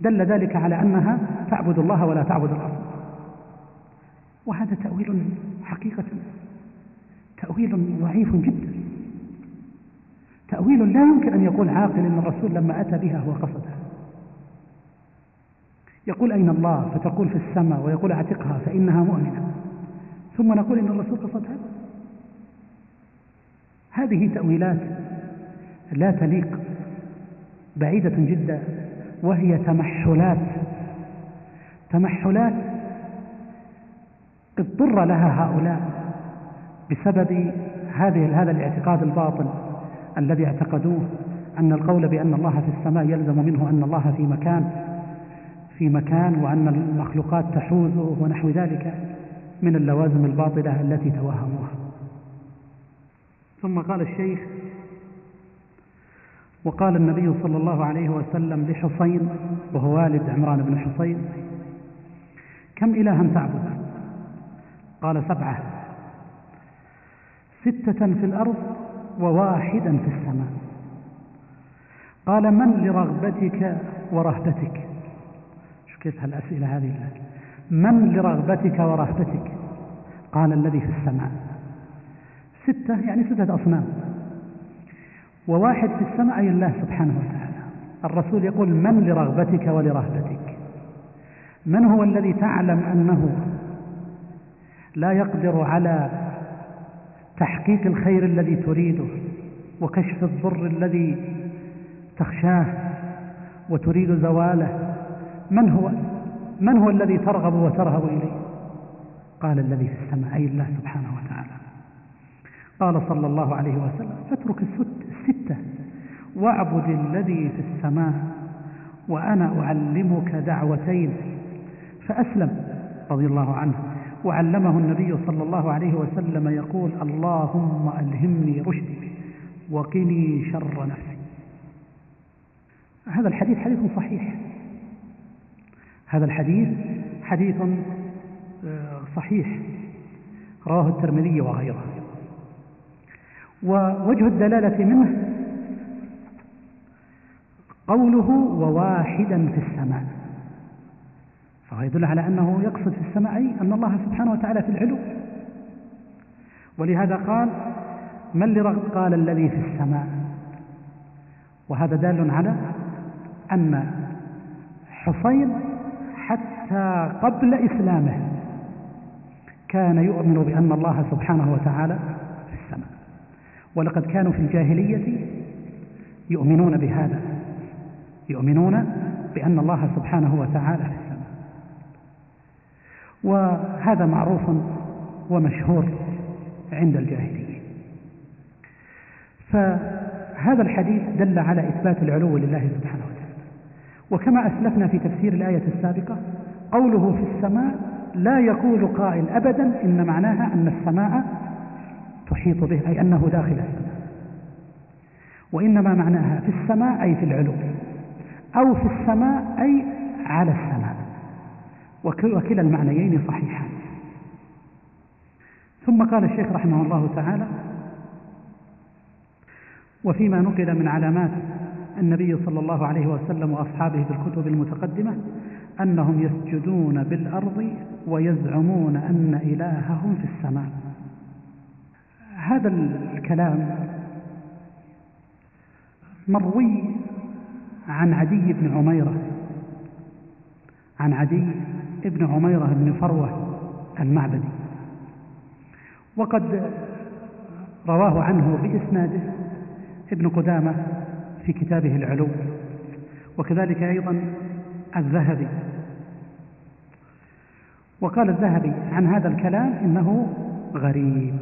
دل ذلك على أنها تعبد الله ولا تعبد الأرض. وهذا تأويل حقيقة تأويل ضعيف جدا. تأويل لا يمكن أن يقول عاقل أن الرسول لما أتى بها هو قصدها يقول أين الله؟ فتقول في السماء ويقول أعتقها فإنها مؤمنة. ثم نقول إن الرسول قصدها. هذه تأويلات لا تليق بعيدة جدا وهي تمحلات. تمحلات اضطر لها هؤلاء بسبب هذه هذا الاعتقاد الباطل الذي اعتقدوه أن القول بأن الله في السماء يلزم منه أن الله في مكان في مكان وأن المخلوقات تحوزه ونحو ذلك من اللوازم الباطلة التي توهموها. ثم قال الشيخ وقال النبي صلى الله عليه وسلم لحصين وهو والد عمران بن حصين كم إلها تعبد؟ قال سبعة. ستة في الأرض وواحدا في السماء. قال من لرغبتك ورهبتك؟ شو كيف هالأسئلة هذه من لرغبتك ورهبتك؟ قال الذي في السماء. ستة يعني ستة أصنام. وواحد في السماء أي الله سبحانه وتعالى. الرسول يقول من لرغبتك ولرهبتك؟ من هو الذي تعلم أنه لا يقدر على تحقيق الخير الذي تريده وكشف الضر الذي تخشاه وتريد زواله؟ من هو من هو الذي ترغب وترهب إليه؟ قال الذي في السماء أي الله سبحانه وتعالى. قال صلى الله عليه وسلم فاترك الستة واعبد الذي في السماء وأنا أعلمك دعوتين. فأسلم رضي الله عنه. وعلمه النبي صلى الله عليه وسلم يقول اللهم ألهمني رشدي وقني شر نفسي. هذا الحديث حديث صحيح. هذا الحديث حديث آه، صحيح. رواه الترمذي وغيره. ووجه الدلالة منه قوله وواحدا في السماء. فهو يدل على أنه يقصد في السماء أي أن الله سبحانه وتعالى في العلو. ولهذا قال من اللي قال الذي في السماء. وهذا دال على أن حسين حتى قبل إسلامه كان يؤمن بأن الله سبحانه وتعالى في السماء. ولقد كانوا في الجاهلية يؤمنون بهذا. يؤمنون بأن الله سبحانه وتعالى في السماء. وهذا معروف ومشهور عند الجاهلية. فهذا الحديث دل على إثبات العلو لله سبحانه وتعالى. وكما أسلفنا في تفسير الآية السابقة قوله في السماء لا يقول قائل أبدا إن معناها أن السماء تحيط به أي أنه داخل السماء. وإنما معناها في السماء أي في العلو. أو في السماء أي على السماء. وكلا المعنيين صحيحان. ثم قال الشيخ رحمه الله تعالى وفيما نقل من علامات النبي صلى الله عليه وسلم وأصحابه في الكتب المتقدمة أنهم يسجدون بالأرض ويزعمون أن إلههم في السماء. هذا الكلام مروي عن عدي بن عميرة. عن عدي بن عميرة بن فروة المعبدي. وقد رواه عنه بإسناده ابن قدامة في كتابه العلو وكذلك أيضا الذهبي. وقال الذهبي عن هذا الكلام إنه غريب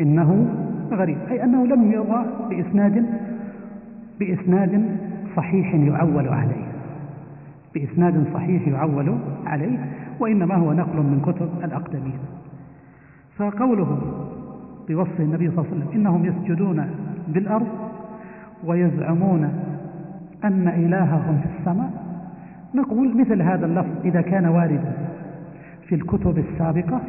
إنه غريب أي أنه لم يروى بإسناد بإسناد صحيح يعول عليه. بإسناد صحيح يعول عليه وإنما هو نقل من كتب الأقدمين. فقوله بوصف النبي صلى الله عليه وسلم إنهم يسجدون بالأرض ويزعمون أن إلههم في السماء نقول مثل هذا اللفظ إذا كان واردا في الكتب السابقة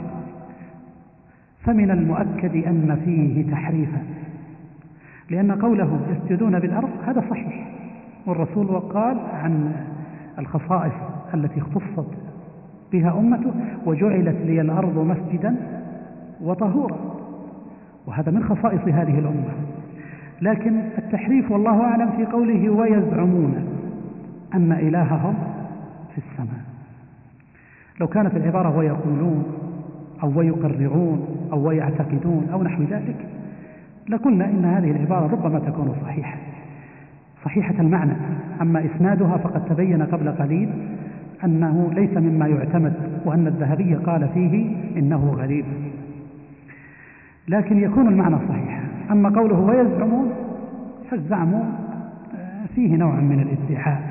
فمن المؤكد أن فيه تحريفا. لأن قوله يسجدون بالأرض هذا صحيح. والرسول قال عن الخصائص التي اختصت بها أمته وجعلت لي الأرض مسجدا وطهورا. وهذا من خصائص هذه الأمة. لكن التحريف والله أعلم في قوله ويزعمون أن إلههم في السماء. لو كانت العبارة ويقولون أو ويقررون أو ويعتقدون أو نحو ذلك لقلنا إن هذه العبارة ربما تكون صحيحة. صحيحة المعنى أما إسنادها فقد تبين قبل قليل أنه ليس مما يعتمد وأن الذهبي قال فيه إنه غريب. لكن يكون المعنى صحيحا أما قوله ويزعمون فالزعم آه، فيه نوع من الادعاء.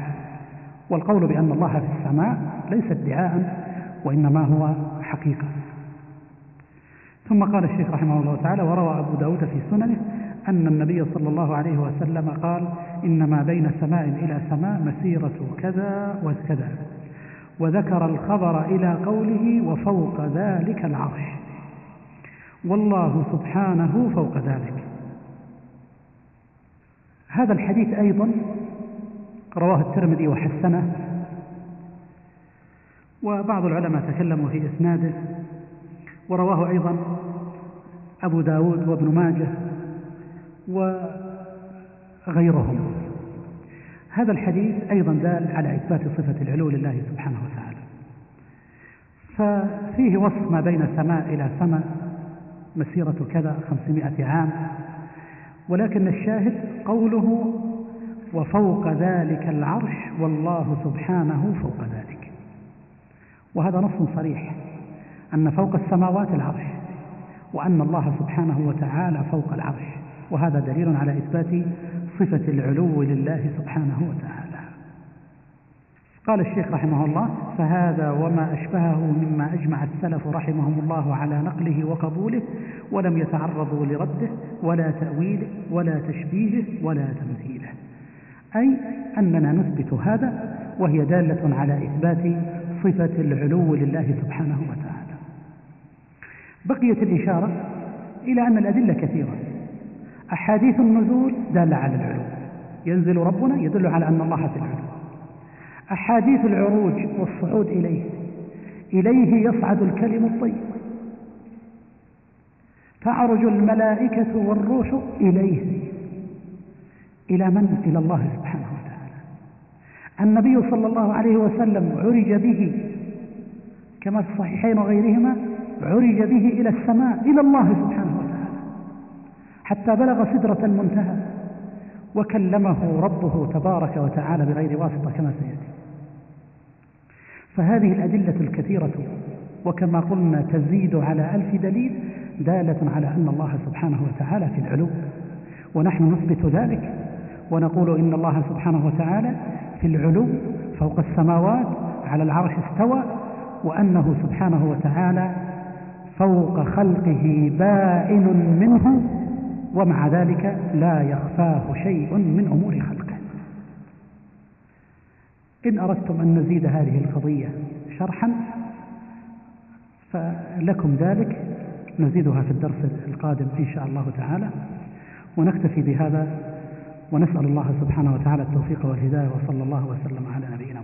والقول بأن الله في السماء ليس ادعاء وإنما هو حقيقة. ثم قال الشيخ رحمه الله تعالى وروى أبو داود في سننه أن النبي صلى الله عليه وسلم قال إنما بين سماء إلى سماء مسيرة كذا وكذا. وذكر الخبر إلى قوله وفوق ذلك العرش. والله سبحانه فوق ذلك. هذا الحديث أيضا رواه الترمذي وحسنه. وبعض العلماء تكلموا في إسناده. ورواه أيضا أبو داود وابن ماجه. وغيرهم هذا الحديث أيضا دال على إثبات صفة العلو لله سبحانه وتعالى. ففيه وصف ما بين سماء إلى سماء مسيرة كذا خمسمائة عام ولكن الشاهد قوله وفوق ذلك العرش والله سبحانه فوق ذلك. وهذا نص صريح أن فوق السماوات العرش وأن الله سبحانه وتعالى فوق العرش. وهذا دليل على إثبات صفة العلو لله سبحانه وتعالى. قال الشيخ رحمه الله فهذا وما أشبهه مما أجمع السلف رحمهم الله على نقله وقبوله ولم يتعرضوا لرده ولا تأويله ولا تشبيهه ولا تمثيله. أي أننا نثبت هذا وهي دالة على إثبات صفة العلو لله سبحانه وتعالى. بقيت الإشارة إلى أن الأدلة كثيرة. أحاديث النزول دالة على العلو ينزل ربنا يدل على أن الله في العلو أحاديث العروج والصعود إليه. إليه يصعد الكلم الطيب. تعرج الملائكة والروح إليه. إلى من؟ إلى الله سبحانه وتعالى. النبي صلى الله عليه وسلم عرج به كما في الصحيحين وغيرهما عرج به إلى السماء إلى الله سبحانه حتى بلغ سدرة المنتهى. وكلمه ربه تبارك وتعالى بغير واسطة كما سيأتي. فهذه الأدلة الكثيرة وكما قلنا تزيد على ألف دليل دالة على أن الله سبحانه وتعالى في العلو. ونحن نثبت ذلك ونقول إن الله سبحانه وتعالى في العلو فوق السماوات على العرش استوى وأنه سبحانه وتعالى فوق خلقه بائن منه. ومع ذلك لا يخفاه شيء من أمور خلقه. إن أردتم أن نزيد هذه القضية شرحا فلكم ذلك نزيدها في الدرس القادم إن شاء الله تعالى. ونكتفي بهذا ونسأل الله سبحانه وتعالى التوفيق والهداية وصلى الله وسلم على نبينا